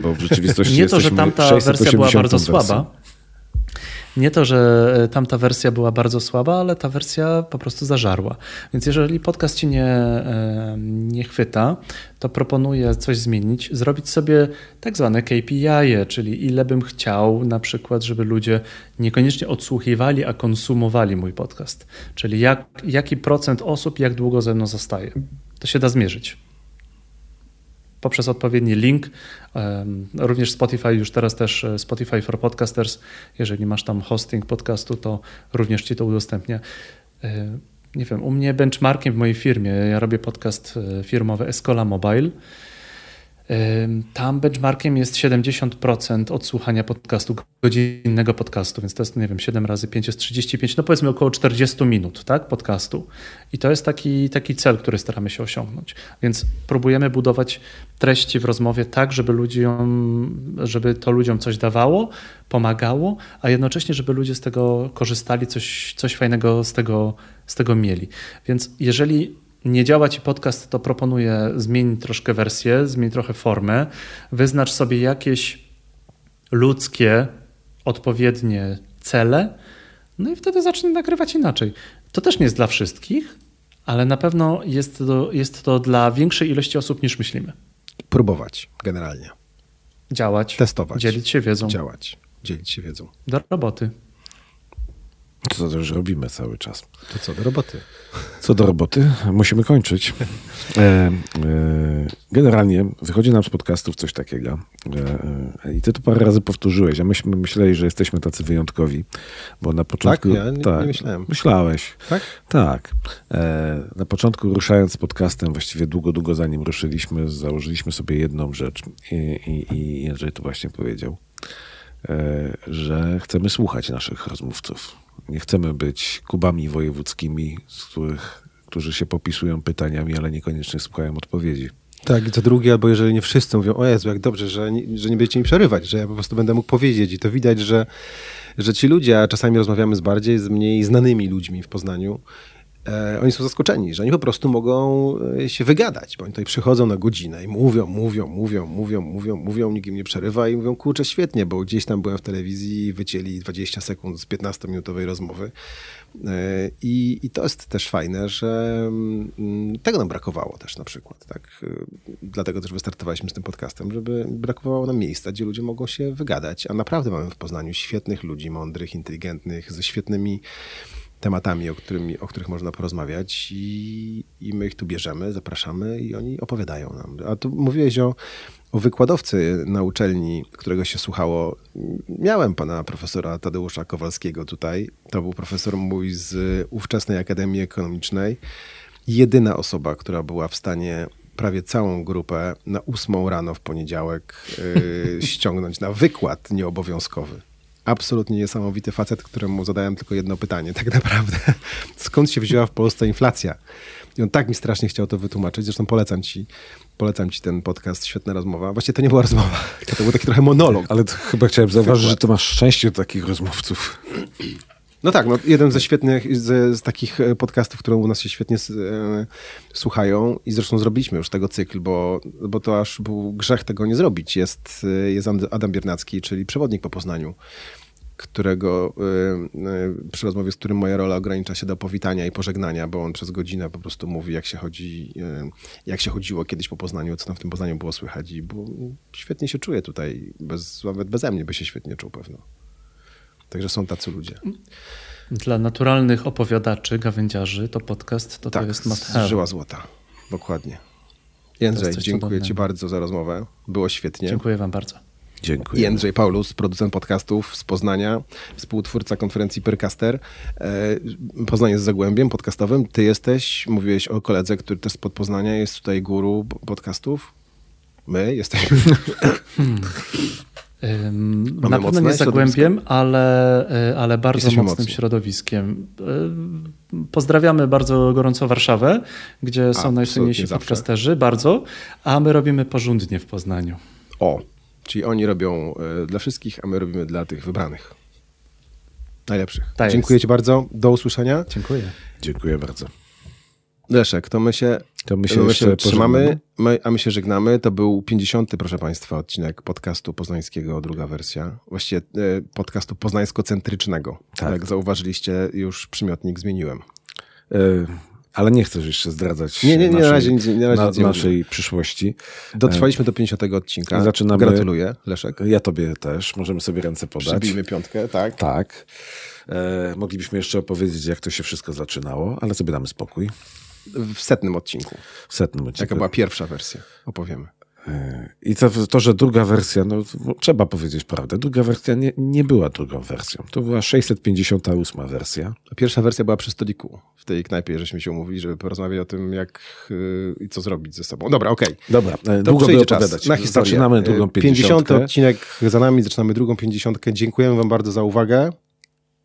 S2: bo w rzeczywistości
S3: Nie to, że tamta wersja była
S2: 680
S3: bardzo
S2: wersją.
S3: słaba. Nie to, że e, tamta wersja była bardzo słaba, ale ta wersja po prostu zażarła. Więc jeżeli podcast ci nie, e, nie chwyta, to proponuję coś zmienić, zrobić sobie tak zwane KPI, -e, czyli ile bym chciał na przykład, żeby ludzie niekoniecznie odsłuchiwali, a konsumowali mój podcast. Czyli jak, jaki procent osób jak długo ze mną zostaje. To się da zmierzyć poprzez odpowiedni link. Również Spotify, już teraz też e, Spotify for Podcasters. Jeżeli masz tam hosting podcastu, to również ci to udostępnia. E, Nie wiem, u mnie benchmarkiem w mojej firmie, ja robię podcast e, firmowy Escola Mobile. Tam benchmarkiem jest 70% odsłuchania podcastu, godzinnego podcastu, więc to jest, nie wiem, 7 razy 5 jest 35, no powiedzmy około 40 minut, tak, podcastu. I to jest taki, taki cel, który staramy się osiągnąć. Więc próbujemy budować treści w rozmowie tak, żeby ludziom, żeby to ludziom coś dawało, pomagało, a jednocześnie, żeby ludzie z tego korzystali, coś, coś fajnego z tego, z tego mieli. Więc jeżeli nie działa Ci podcast, to proponuję zmień troszkę wersję, zmień trochę formę, wyznacz sobie jakieś ludzkie, odpowiednie cele, no i wtedy zacznij nagrywać inaczej. To też nie jest dla wszystkich, ale na pewno jest to, jest to dla większej ilości osób niż myślimy.
S1: Próbować generalnie.
S3: Działać,
S1: Testować.
S3: dzielić się wiedzą.
S1: Działać. Dzielić się wiedzą.
S3: Do roboty.
S2: To też robimy cały czas.
S1: To co, do roboty.
S2: Co do roboty, musimy kończyć. E, e, generalnie wychodzi nam z podcastów coś takiego. E, e, I ty to parę razy powtórzyłeś, a myśmy myśleli, że jesteśmy tacy wyjątkowi, bo na początku...
S1: Ja nie- nie myślałem.
S2: Myślałeś.
S1: Tak?
S2: Tak. E, na początku ruszając z podcastem, właściwie długo, długo zanim ruszyliśmy, założyliśmy sobie jedną rzecz i, i, i Jędrzej to właśnie powiedział, e, że chcemy słuchać naszych rozmówców. Nie chcemy być kubami wojewódzkimi, z których, którzy się popisują pytaniami, ale niekoniecznie słuchają odpowiedzi.
S1: Tak, i co drugie, albo jeżeli nie wszyscy mówią, o Jezu, jak dobrze, że nie, że nie będziecie mi przerywać, że ja po prostu będę mógł powiedzieć. I to widać, że, że ci ludzie, a czasami rozmawiamy z bardziej, z mniej znanymi ludźmi w Poznaniu, oni są zaskoczeni, że oni po prostu mogą e, się wygadać, bo oni tutaj przychodzą na godzinę i mówią, mówią, mówią, mówią, mówią, mówią, nikt im nie przerywa i mówią, kurczę, świetnie, bo gdzieś tam byłem w telewizji wycięli 20 sekund z 15-minutowej rozmowy. E, I, I to jest też fajne, że mm, tego nam brakowało też na przykład. Tak? E, Dlatego też wystartowaliśmy z tym podcastem, żeby brakowało nam miejsca, gdzie ludzie mogą się wygadać. A naprawdę mamy w Poznaniu świetnych ludzi, mądrych, inteligentnych, ze świetnymi tematami, o, którymi, o których można porozmawiać i, i my ich tu bierzemy, zapraszamy i oni opowiadają nam. A tu mówiłeś o, o wykładowcy na uczelni, którego się słuchało. Miałem pana profesora Tadeusza Kowalskiego tutaj. To był profesor mój z ówczesnej Akademii Ekonomicznej. Jedyna osoba, która była w stanie prawie całą grupę na ósmą rano w poniedziałek yy, ściągnąć na wykład nieobowiązkowy. Absolutnie niesamowity facet, któremu zadałem tylko jedno pytanie, tak naprawdę. Skąd się wzięła w Polsce inflacja? I on tak mi strasznie chciał to wytłumaczyć. Zresztą polecam ci, polecam ci ten podcast, świetna rozmowa. Właściwie to nie była rozmowa, to był taki trochę monolog.
S2: Ale to chyba chciałem zauważyć, że ty masz szczęście takich rozmówców.
S1: No tak, no, jeden ze świetnych, z, z, takich e, podcastów, które u nas się świetnie e, słuchają i zresztą zrobiliśmy już tego cykl, bo, bo to aż był grzech tego nie zrobić. Jest, e, jest Adam Biernacki, czyli przewodnik po Poznaniu, którego y, y, przy rozmowie, z którym moja rola ogranicza się do powitania i pożegnania, bo on przez godzinę po prostu mówi, jak się chodzi, y, jak się chodziło kiedyś po Poznaniu, co tam w tym Poznaniu było słychać i bo świetnie się czuje tutaj, bez, nawet beze mnie by się świetnie czuł pewno. Także są tacy ludzie.
S3: Dla naturalnych opowiadaczy, gawędziarzy, to podcast to,
S1: tak,
S3: to jest must
S1: żyła złota. Dokładnie. Jędrzej, dziękuję cudownego. Ci bardzo za rozmowę. Było świetnie.
S3: Dziękuję Wam bardzo.
S2: Dziękuję.
S1: Jędrzej Paulus, producent podcastów z Poznania, współtwórca konferencji Percaster. E, Poznanie z Zagłębiem podcastowym. Ty jesteś, mówiłeś o koledze, który też spod Poznania jest tutaj guru podcastów. My jesteśmy.
S3: Hmm. Na pewno nie zagłębiem, ale, e, ale bardzo Jesteśmy mocnym mocni. środowiskiem. E, pozdrawiamy bardzo gorąco Warszawę, gdzie a, są najsłynniejsi podcasterzy, bardzo, a my robimy porządnie w Poznaniu.
S1: O, czyli oni robią e, dla wszystkich, a my robimy dla tych wybranych. Najlepszych. Tak Dziękuję Ci bardzo. Do usłyszenia.
S3: Dziękuję.
S2: Dziękuję bardzo.
S1: Leszek, to my się,
S2: to my się, my się trzymamy,
S1: my, a my się żegnamy. To był 50. proszę Państwa odcinek podcastu poznańskiego, druga wersja. Właściwie e, podcastu poznańsko-centrycznego. Tak. Jak zauważyliście, już przymiotnik zmieniłem.
S2: E, ale nie chcesz jeszcze zdradzać
S1: nie, nie, nie, naszej, na razie, nie, na razie
S2: na, naszej przyszłości.
S1: Dotrwaliśmy do 50 odcinka. Zaczynamy. Gratuluję, Leszek.
S2: Ja tobie też. Możemy sobie ręce podać.
S1: Przybijmy piątkę, tak?
S2: Tak. E, moglibyśmy jeszcze opowiedzieć, jak to się wszystko zaczynało, ale sobie damy spokój.
S1: W setnym odcinku.
S2: W setnym odcinku.
S1: Jaka była pierwsza wersja? Opowiemy.
S2: I to, to, że druga wersja, no trzeba powiedzieć prawdę, druga wersja nie, nie była drugą wersją. To była 658 wersja.
S1: Pierwsza wersja była przy stoliku w tej knajpie, żeśmy się umówili, żeby porozmawiać o tym, jak yy, i co zrobić ze sobą. Dobra, okej. Okay.
S2: Dobra, to długo by opowiadać.
S1: Na historię.
S2: Zaczynamy drugą 50.
S1: 50 odcinek za nami, zaczynamy drugą 50. Dziękujemy wam bardzo za uwagę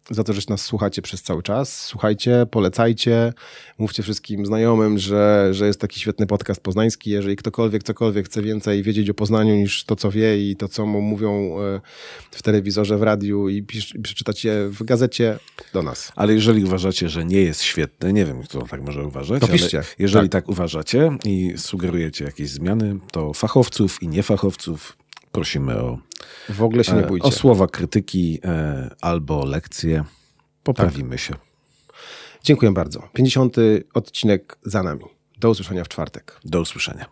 S1: za to, że nas słuchacie przez cały czas. Słuchajcie, polecajcie, mówcie wszystkim znajomym, że, że jest taki świetny podcast poznański. Jeżeli ktokolwiek cokolwiek chce więcej wiedzieć o Poznaniu niż to, co wie i to, co mu mówią e, w telewizorze, w radiu i, przeczytacie w gazecie, do nas.
S2: Ale jeżeli uważacie, że nie jest świetny, nie wiem, kto tak może uważać,
S1: to piszcie.
S2: jeżeli tak. tak uważacie i sugerujecie jakieś zmiany, to fachowców i niefachowców prosimy o
S1: w ogóle się nie e, bójcie.
S2: O słowa krytyki e, albo lekcje. Poprawimy tak. się.
S1: Dziękuję bardzo. 50. odcinek za nami. Do usłyszenia w czwartek.
S2: Do usłyszenia.